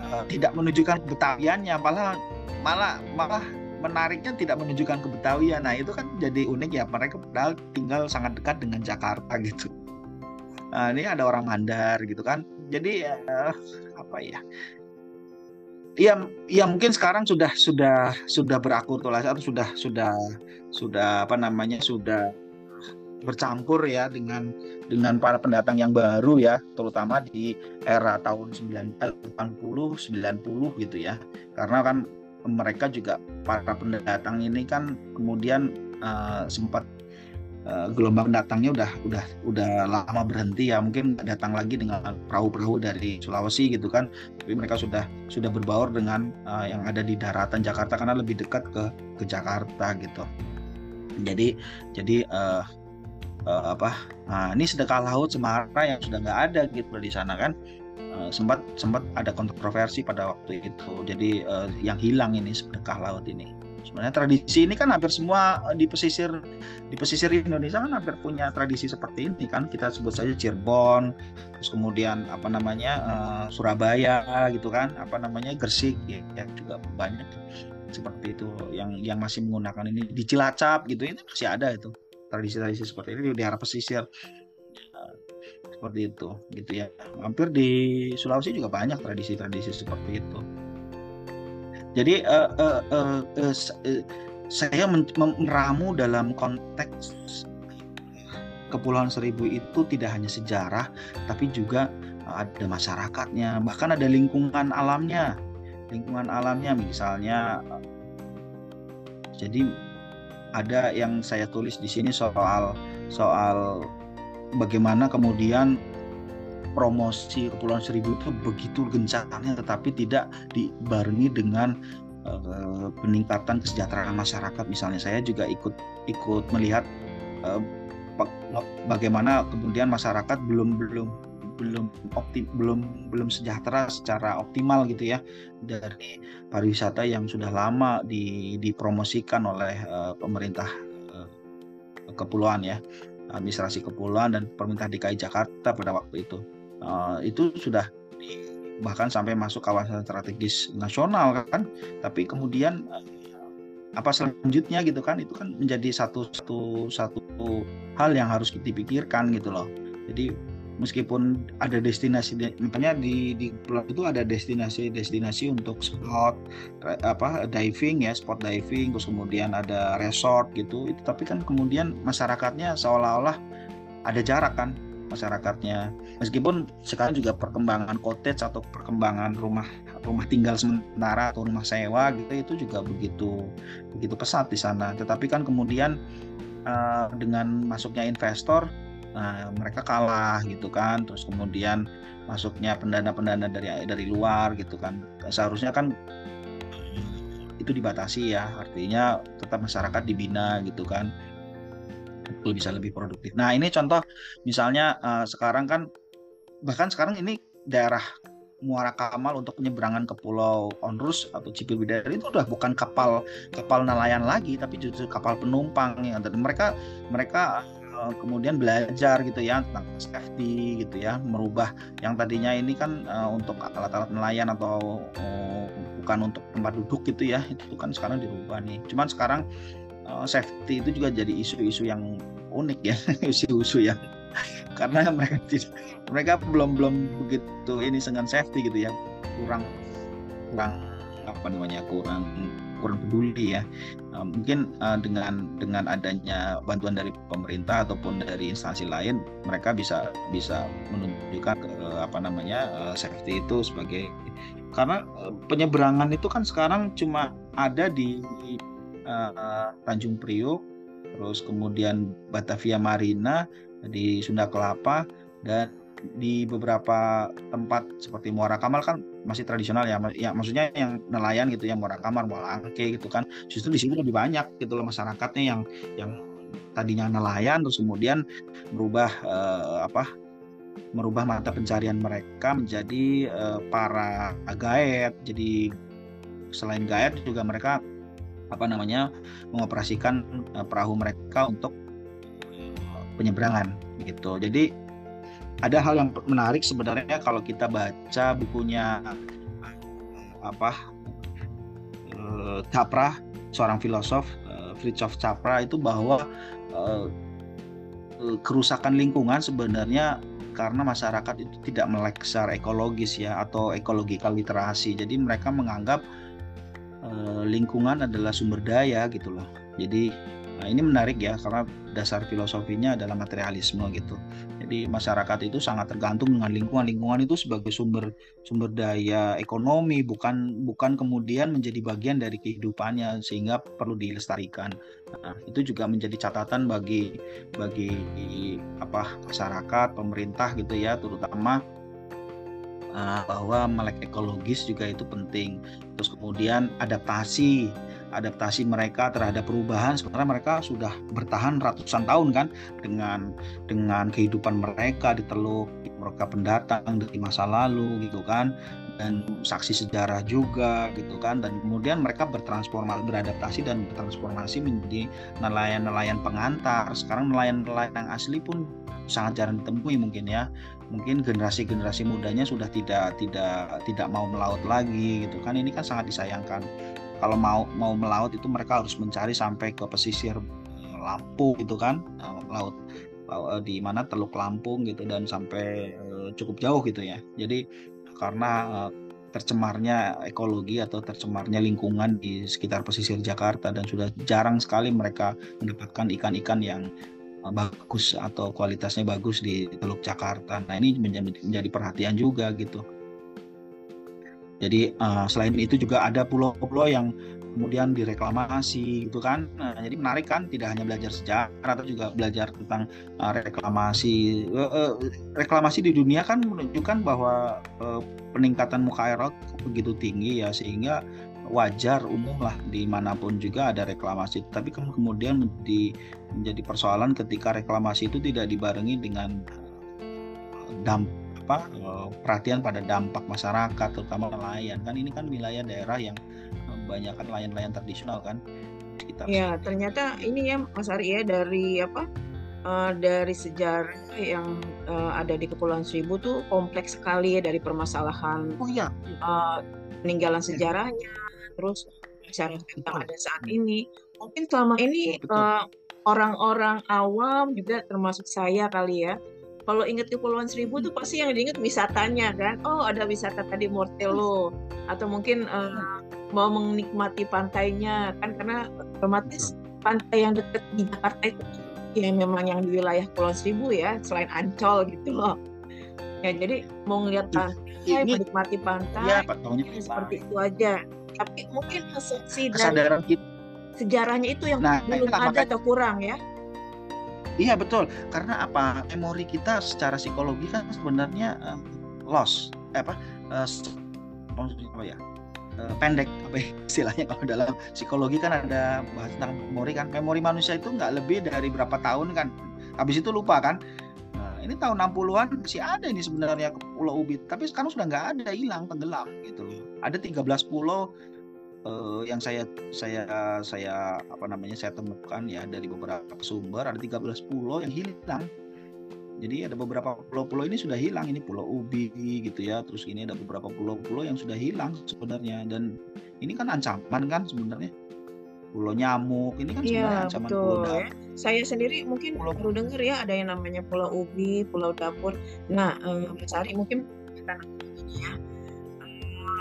uh, tidak menunjukkan kebetawiannya malah malah malah menariknya tidak menunjukkan kebetawian. Nah itu kan jadi unik ya mereka padahal tinggal sangat dekat dengan Jakarta gitu. Nah, ini ada orang Mandar gitu kan. Jadi uh, apa ya? Ya ya mungkin sekarang sudah sudah sudah berakulturasi atau sudah sudah sudah apa namanya sudah bercampur ya dengan dengan para pendatang yang baru ya terutama di era tahun 80 90 gitu ya. Karena kan mereka juga para pendatang ini kan kemudian uh, sempat uh, gelombang datangnya udah udah udah lama berhenti ya. Mungkin datang lagi dengan perahu-perahu dari Sulawesi gitu kan. Tapi mereka sudah sudah berbaur dengan uh, yang ada di daratan Jakarta karena lebih dekat ke ke Jakarta gitu. Jadi jadi uh, uh, apa? Nah ini sedekah laut Semara yang sudah nggak ada gitu di sana kan. Uh, sempat sempat ada kontroversi pada waktu itu. Jadi uh, yang hilang ini sedekah laut ini. Sebenarnya tradisi ini kan hampir semua di pesisir di pesisir Indonesia kan hampir punya tradisi seperti ini kan. Kita sebut saja Cirebon terus kemudian apa namanya uh, Surabaya gitu kan. Apa namanya Gresik ya, ya juga banyak seperti itu. Yang yang masih menggunakan ini di Cilacap gitu ini masih ada itu tradisi-tradisi seperti ini di daerah pesisir. Seperti itu gitu ya. Hampir di Sulawesi juga banyak tradisi-tradisi seperti itu. Jadi uh, uh, uh, uh, saya meramu dalam konteks Kepulauan Seribu itu tidak hanya sejarah tapi juga ada masyarakatnya bahkan ada lingkungan alamnya. Lingkungan alamnya misalnya jadi ada yang saya tulis di sini soal soal bagaimana kemudian promosi Kepulauan Seribu itu begitu gencarnya tetapi tidak dibarengi dengan uh, peningkatan kesejahteraan masyarakat. Misalnya saya juga ikut ikut melihat uh, bagaimana kemudian masyarakat belum belum belum optim belum belum sejahtera secara optimal gitu ya dari pariwisata yang sudah lama di, dipromosikan oleh uh, pemerintah uh, kepulauan ya administrasi kepulauan dan pemerintah DKI Jakarta pada waktu itu. Uh, itu sudah bahkan sampai masuk kawasan strategis nasional kan tapi kemudian apa selanjutnya gitu kan itu kan menjadi satu satu satu hal yang harus dipikirkan gitu loh. Jadi meskipun ada destinasi makanya di di pulau itu ada destinasi-destinasi untuk spot apa diving ya spot diving terus kemudian ada resort gitu itu tapi kan kemudian masyarakatnya seolah-olah ada jarak kan masyarakatnya. Meskipun sekarang juga perkembangan cottage atau perkembangan rumah rumah tinggal sementara atau rumah sewa gitu itu juga begitu begitu pesat di sana. Tetapi kan kemudian uh, dengan masuknya investor Nah, mereka kalah gitu kan. Terus kemudian masuknya pendana-pendana dari dari luar gitu kan. Seharusnya kan itu dibatasi ya. Artinya tetap masyarakat dibina gitu kan. Bisa lebih produktif. Nah, ini contoh misalnya uh, sekarang kan bahkan sekarang ini daerah Muara Kamal untuk penyeberangan ke Pulau Onrus atau Cipibidari itu udah bukan kapal kapal nelayan lagi tapi justru kapal penumpang ya dan mereka mereka Eh, kemudian belajar gitu ya tentang safety gitu ya merubah yang tadinya ini kan uh, untuk alat-alat nelayan atau uh, bukan untuk tempat duduk gitu ya itu kan sekarang dirubah nih. Cuman sekarang uh, safety itu juga jadi isu-isu yang unik ya isu-isu yang karena mereka tidak mereka belum belum begitu ini dengan safety gitu ya kurang kurang apa namanya kurang kurang peduli ya. Uh, mungkin uh, dengan dengan adanya bantuan dari pemerintah ataupun dari instansi lain mereka bisa bisa menunjukkan uh, apa namanya uh, safety itu sebagai karena penyeberangan itu kan sekarang cuma ada di Tanjung Priok terus kemudian Batavia Marina di Sunda Kelapa dan di beberapa tempat seperti Muara Kamal kan masih tradisional ya, ya maksudnya yang nelayan gitu ya Muara Kamal, Muara Angke gitu kan, justru di sini lebih banyak gitu loh masyarakatnya yang yang tadinya nelayan terus kemudian merubah eh, apa merubah mata pencarian mereka menjadi eh, para gaet. Jadi selain gaet juga mereka apa namanya mengoperasikan eh, perahu mereka untuk penyeberangan gitu. Jadi ada hal yang menarik sebenarnya kalau kita baca bukunya apa uh, Capra seorang filosof uh, Fritjof Capra itu bahwa uh, kerusakan lingkungan sebenarnya karena masyarakat itu tidak melek secara ekologis ya atau ekologikal literasi jadi mereka menganggap lingkungan adalah sumber daya gitu loh jadi Nah, ini menarik ya karena dasar filosofinya adalah materialisme gitu. Jadi masyarakat itu sangat tergantung dengan lingkungan. Lingkungan itu sebagai sumber sumber daya ekonomi bukan bukan kemudian menjadi bagian dari kehidupannya sehingga perlu dilestarikan. Nah, itu juga menjadi catatan bagi bagi apa masyarakat, pemerintah gitu ya, terutama uh, bahwa melek ekologis juga itu penting. Terus kemudian adaptasi adaptasi mereka terhadap perubahan. Sementara mereka sudah bertahan ratusan tahun kan dengan dengan kehidupan mereka di teluk mereka pendatang dari masa lalu gitu kan dan saksi sejarah juga gitu kan dan kemudian mereka bertransformasi beradaptasi dan bertransformasi menjadi nelayan-nelayan pengantar. Sekarang nelayan-nelayan yang asli pun sangat jarang ditemui mungkin ya. Mungkin generasi-generasi mudanya sudah tidak tidak tidak mau melaut lagi gitu kan. Ini kan sangat disayangkan kalau mau mau melaut itu mereka harus mencari sampai ke pesisir eh, Lampung gitu kan eh, laut eh, di mana Teluk Lampung gitu dan sampai cukup jauh gitu ya jadi karena tercemarnya ekologi atau tercemarnya lingkungan di sekitar pesisir Jakarta dan sudah jarang sekali mereka mendapatkan ikan-ikan yang bagus atau kualitasnya bagus di Teluk Jakarta. Nah ini menjadi, menjadi perhatian juga gitu. Jadi uh, selain itu juga ada pulau-pulau yang kemudian direklamasi gitu kan. Nah, jadi menarik kan tidak hanya belajar sejarah atau juga belajar tentang uh, reklamasi. Uh, reklamasi di dunia kan menunjukkan bahwa uh, peningkatan muka air laut begitu tinggi ya sehingga wajar umum lah di mana pun juga ada reklamasi. Tapi kemudian menjadi, menjadi persoalan ketika reklamasi itu tidak dibarengi dengan dampak apa eh, perhatian pada dampak masyarakat terutama nelayan. Kan ini kan wilayah daerah yang eh, banyak kan nelayan-nelayan tradisional kan sekitar ya ternyata ini ya Mas Ari ya dari apa uh, dari sejarah yang uh, ada di Kepulauan Seribu tuh kompleks sekali ya dari permasalahan oh iya. uh, peninggalan iya. sejarahnya terus masyarakat yang ada saat ini. Mungkin selama ini orang-orang awam juga termasuk saya kali ya kalau ingat Kepulauan Seribu tuh pasti yang diingat wisatanya kan? Oh ada wisata tadi Mortello atau mungkin uh, mau menikmati pantainya kan? Karena otomatis pantai yang dekat di Jakarta itu ya memang yang di wilayah Pulau Seribu ya selain Ancol gitu loh. Ya jadi mau ngeliat pantai menikmati pantai ya, ya seperti itu aja. Tapi mungkin asumsi kesadaran kita. sejarahnya itu yang nah, belum ada atau kurang ya Iya betul, karena apa? Memori kita secara psikologi kan sebenarnya uh, loss, eh, apa? Uh, apa ya? Uh, pendek apa ya, istilahnya kalau dalam psikologi kan ada bahas tentang memori kan. Memori manusia itu nggak lebih dari berapa tahun kan. Habis itu lupa kan. Nah, ini tahun 60-an masih ada ini sebenarnya Pulau Ubit, tapi sekarang sudah nggak ada, hilang, tenggelam gitu loh. Ada 13 pulau uh, yang saya saya saya apa namanya saya temukan ya dari beberapa sumber ada 13 pulau yang hilang. Jadi ada beberapa pulau-pulau ini sudah hilang ini Pulau Ubi gitu ya. Terus ini ada beberapa pulau-pulau yang sudah hilang sebenarnya dan ini kan ancaman kan sebenarnya. Pulau Nyamuk ini kan iya, sebenarnya ancaman betul, pulau ya. Saya sendiri mungkin pulau baru dengar ya ada yang namanya Pulau Ubi, Pulau Dapur. Nah, eh, Mas Ari mungkin kita ya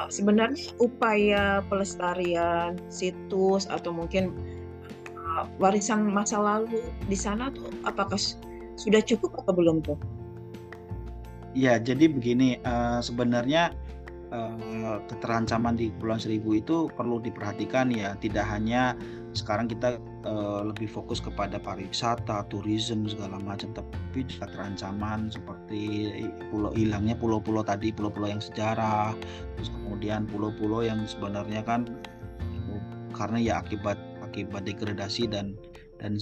sebenarnya upaya pelestarian situs atau mungkin uh, warisan masa lalu di sana tuh apakah sudah cukup atau belum tuh? Ya, jadi begini uh, sebenarnya uh, keterancaman di Kepulauan Seribu itu perlu diperhatikan ya, tidak hanya sekarang kita uh, lebih fokus kepada pariwisata, turisme segala macam, tapi juga terancaman seperti pulau hilangnya pulau-pulau tadi, pulau-pulau yang sejarah, terus kemudian pulau-pulau yang sebenarnya kan karena ya akibat akibat degradasi dan dan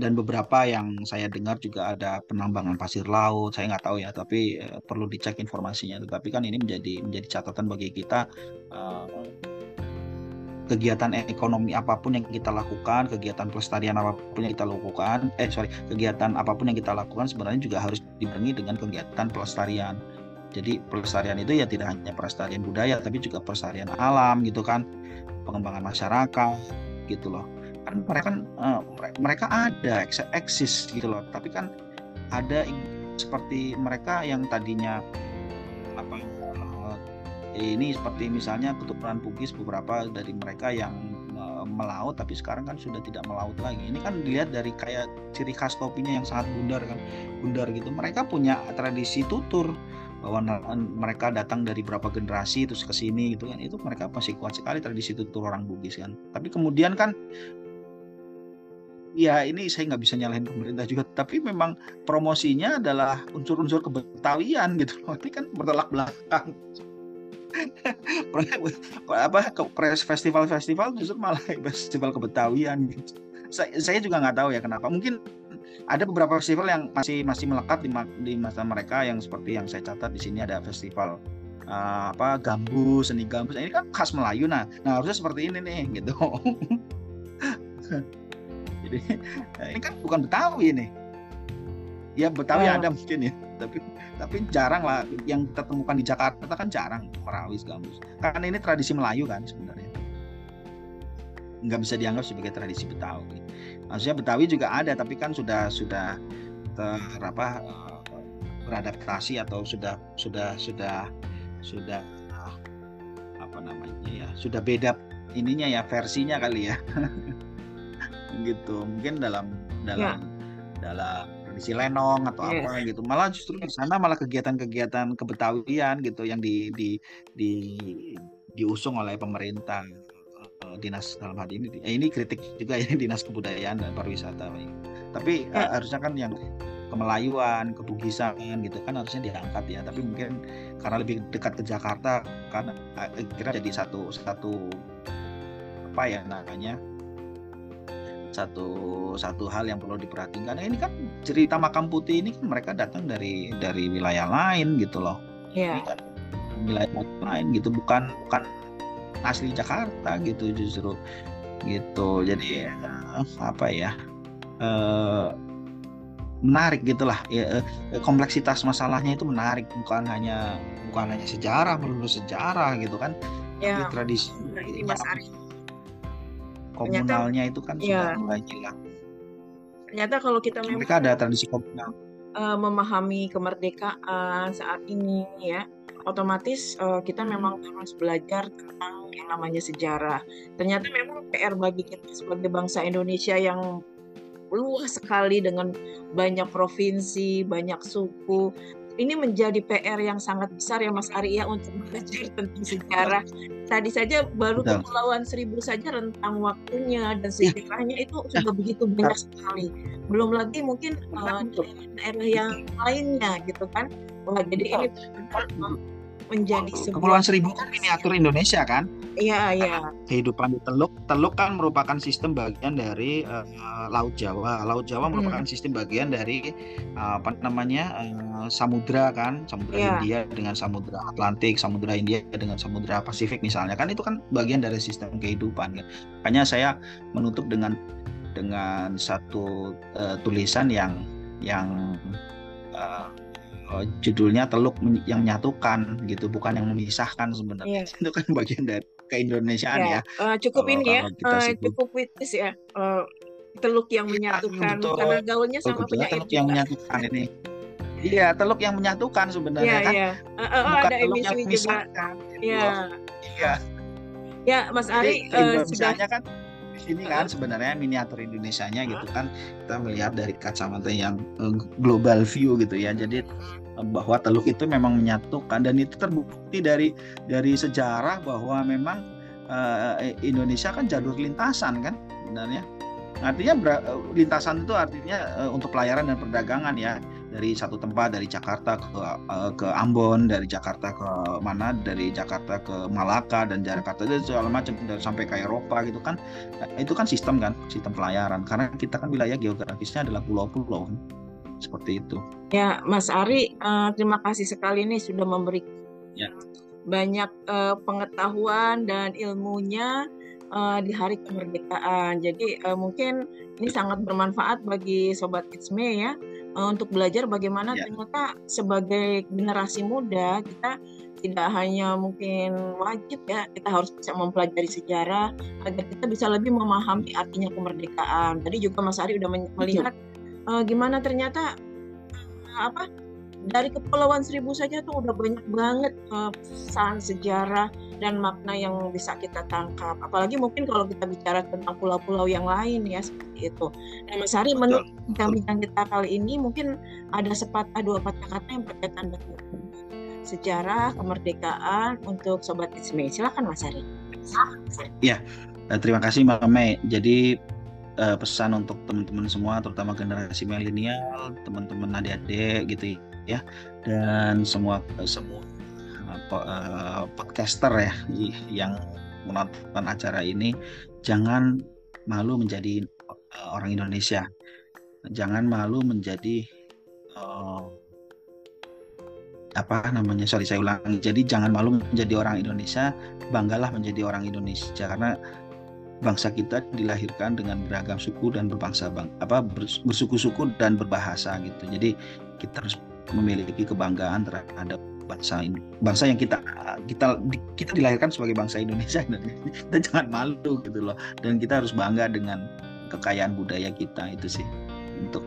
dan beberapa yang saya dengar juga ada penambangan pasir laut saya nggak tahu ya tapi uh, perlu dicek informasinya. Tetapi kan ini menjadi menjadi catatan bagi kita uh, kegiatan ekonomi apa pun yang kita lakukan, kegiatan pelestarian apa pun yang kita lakukan, eh sorry, kegiatan apa pun yang kita lakukan sebenarnya juga harus dibarengi dengan kegiatan pelestarian. Jadi pelestarian itu ya tidak hanya pelestarian budaya, tapi juga pelestarian alam gitu kan, pengembangan masyarakat gitu loh. Kan mereka kan uh, mereka ada eksis gitu loh, tapi kan ada seperti mereka yang tadinya apa ini seperti misalnya keturunan Bugis beberapa dari mereka yang uh, melaut tapi sekarang kan sudah tidak melaut lagi. Ini kan dilihat dari kayak ciri khas topinya yang sangat bundar kan, bundar gitu. Mereka punya tradisi tutur bahwa mereka datang dari berapa generasi terus ke sini gitu kan. Itu mereka masih kuat sekali tradisi tutur orang Bugis kan. Tapi kemudian kan ya ini saya nggak bisa nyalahin pemerintah juga tapi memang promosinya adalah unsur-unsur kebetawian gitu ini kan bertolak belakang apa festival-festival justru malah festival kebetawian gitu. Saya, saya juga nggak tahu ya kenapa. Mungkin ada beberapa festival yang masih masih melekat di, di masa mereka yang seperti yang saya catat di sini ada festival uh, apa gambus seni gambus. Ini kan khas Melayu. Nah nah harusnya seperti ini nih gitu. Jadi ini kan bukan Betawi nih ya Betawi oh. ada mungkin ya tapi tapi jarang lah yang kita temukan di Jakarta kan jarang merawis gambus karena ini tradisi Melayu kan sebenarnya nggak bisa dianggap sebagai tradisi Betawi maksudnya Betawi juga ada tapi kan sudah sudah ter apa eh, beradaptasi atau sudah sudah sudah sudah apa namanya ya sudah beda ininya ya versinya kali ya gitu mungkin dalam dalam ya. dalam tradisi lenong atau yes. apa gitu malah justru di sana malah kegiatan-kegiatan kebetawian gitu yang di di di diusung oleh pemerintah uh, dinas dalam hal ini eh, ini kritik juga ya dinas kebudayaan dan pariwisata tapi uh, harusnya kan yang kemelayuan, kebugisan gitu kan harusnya diangkat ya. Tapi mungkin karena lebih dekat ke Jakarta kan kira jadi satu satu apa ya namanya satu satu hal yang perlu diperhatikan. Nah, ini kan cerita makam putih ini kan mereka datang dari dari wilayah lain gitu loh. Iya. Kan wilayah lain gitu bukan bukan asli Jakarta gitu justru gitu. Jadi eh, apa ya? Eh, menarik gitulah ya, eh, kompleksitas masalahnya itu menarik bukan hanya bukan hanya sejarah melulu sejarah gitu kan ya, tradisi Mas Ari komunalnya itu kan ya. sudah mulai hilang. Ternyata kalau kita memang mereka ada tradisi komunal uh, memahami kemerdekaan saat ini ya, otomatis uh, kita memang harus belajar tentang yang namanya sejarah. Ternyata memang PR bagi kita sebagai bangsa Indonesia yang luas sekali dengan banyak provinsi, banyak suku. Ini menjadi PR yang sangat besar ya Mas Ari ya untuk belajar tentang sejarah. Tadi saja baru Betul. Kepulauan Seribu saja rentang waktunya dan Ya. sejarahnya itu Ya. sudah begitu banyak sekali. Belum lagi mungkin uh, daerah yang lainnya gitu kan. Wah, jadi ini menjadi sebuah Kepulauan Seribu kan miniatur Indonesia kan? Iya, iya. Kehidupan di Teluk, Teluk kan merupakan sistem bagian dari eh, Laut Jawa. Laut Jawa Hmm. merupakan sistem bagian dari eh, apa namanya eh, samudra kan, Samudra Iya. Hindia dengan Samudra Atlantik, Samudra Hindia dengan Samudra Pasifik misalnya kan itu kan bagian dari sistem kehidupan. kan. Makanya saya menutup dengan dengan satu eh, tulisan yang yang eh, eh, judulnya Teluk yang menyatukan gitu, bukan yang memisahkan sebenarnya. Iya. Itu kan bagian dari keindonesiaan ya. Ya, eh, cukup Kalau- ini ya, kalau sebut. cukup witis ya. eh, teluk yang menyatukan betul. karena gaulnya sama betul. penyair teluk yang menyatukan ini. Iya, teluk yang menyatukan sebenarnya Iya, kan. iya. Eh, oh, Bukan ada teluk yang emisi juga. memisahkan. gitu Iya. Iya. Ya, Mas Jadi Ari eh, sudah Indonesianya kan di sini kan sebenarnya miniatur Indonesianya gitu kan kita melihat dari kacamata yang eh, global view gitu ya. Jadi eh, bahwa teluk itu memang menyatukan dan itu terbukti dari dari sejarah bahwa memang eh, Indonesia kan jalur lintasan kan sebenarnya. Artinya lintasan itu artinya eh, untuk pelayaran dan perdagangan ya dari satu tempat dari Jakarta ke eh, ke Ambon, dari Jakarta ke mana, dari Jakarta ke Malaka dan Jakarta itu segala macam dari sampai ke Eropa gitu kan. Nah, itu kan sistem kan, sistem pelayaran karena kita kan wilayah geografisnya adalah pulau-pulau kan. Seperti itu. ya Mas Ari eh, terima kasih sekali nih sudah memberi Ya. banyak eh, pengetahuan dan ilmunya di Hari Kemerdekaan. Jadi mungkin ini sangat bermanfaat bagi sobat Kitsme ya untuk belajar bagaimana Ya. ternyata sebagai generasi muda kita tidak hanya mungkin wajib ya kita harus bisa mempelajari sejarah agar kita bisa lebih memahami artinya kemerdekaan. Tadi juga Mas Ari udah men- melihat eh, gimana ternyata eh, apa dari Kepulauan Seribu saja tuh udah banyak banget eh, pesan sejarah dan makna yang bisa kita tangkap. Apalagi mungkin kalau kita bicara tentang pulau-pulau yang lain ya seperti itu. Nah, Mas Ari, Betul, menurut bincang-bincang kita kali ini mungkin ada sepatah dua patah kata yang berkaitan dengan sejarah kemerdekaan untuk Sobat Isme. Silakan Mas Ari. Eh, terima kasih Mbak Mei. Jadi eh, pesan untuk teman-teman semua, terutama generasi milenial, teman-teman adik-adik gitu ya, dan semua semua eh, podcaster ya yang menonton acara ini, jangan malu menjadi eh, orang Indonesia, jangan malu menjadi eh, apa namanya sorry saya ulangi. Jadi jangan malu menjadi orang Indonesia banggalah menjadi orang Indonesia. Karena bangsa kita dilahirkan dengan beragam suku dan berbangsa bang apa bers- bersuku-suku dan berbahasa gitu. Jadi kita harus memiliki kebanggaan terhadap bangsa ini bangsa yang kita kita kita dilahirkan sebagai bangsa Indonesia. Dan jangan malu gitu loh. Dan kita harus bangga dengan kekayaan budaya kita itu sih. Untuk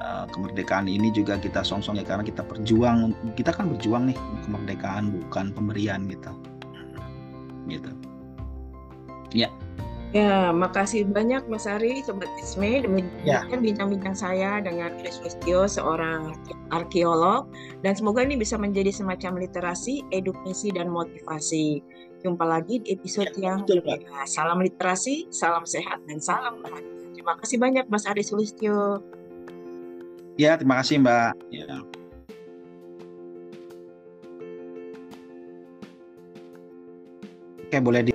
uh, kemerdekaan ini juga kita song-song ya karena kita berjuang kita kan berjuang nih kemerdekaan bukan pemberian gitu. Gitu. Ya, makasih banyak Mas Ari, Sobat Isme. Ya. Demikian bincang-bincang saya dengan Chris Wistio, seorang arkeolog. Dan semoga ini bisa menjadi semacam literasi, edukasi, dan motivasi. Jumpa lagi di episode Ya, yang betul, berbeda. Salam literasi, salam sehat, dan salam bahagia. Terima kasih banyak Mas Ari Sulistyo. ya terima kasih mbak ya. Oke boleh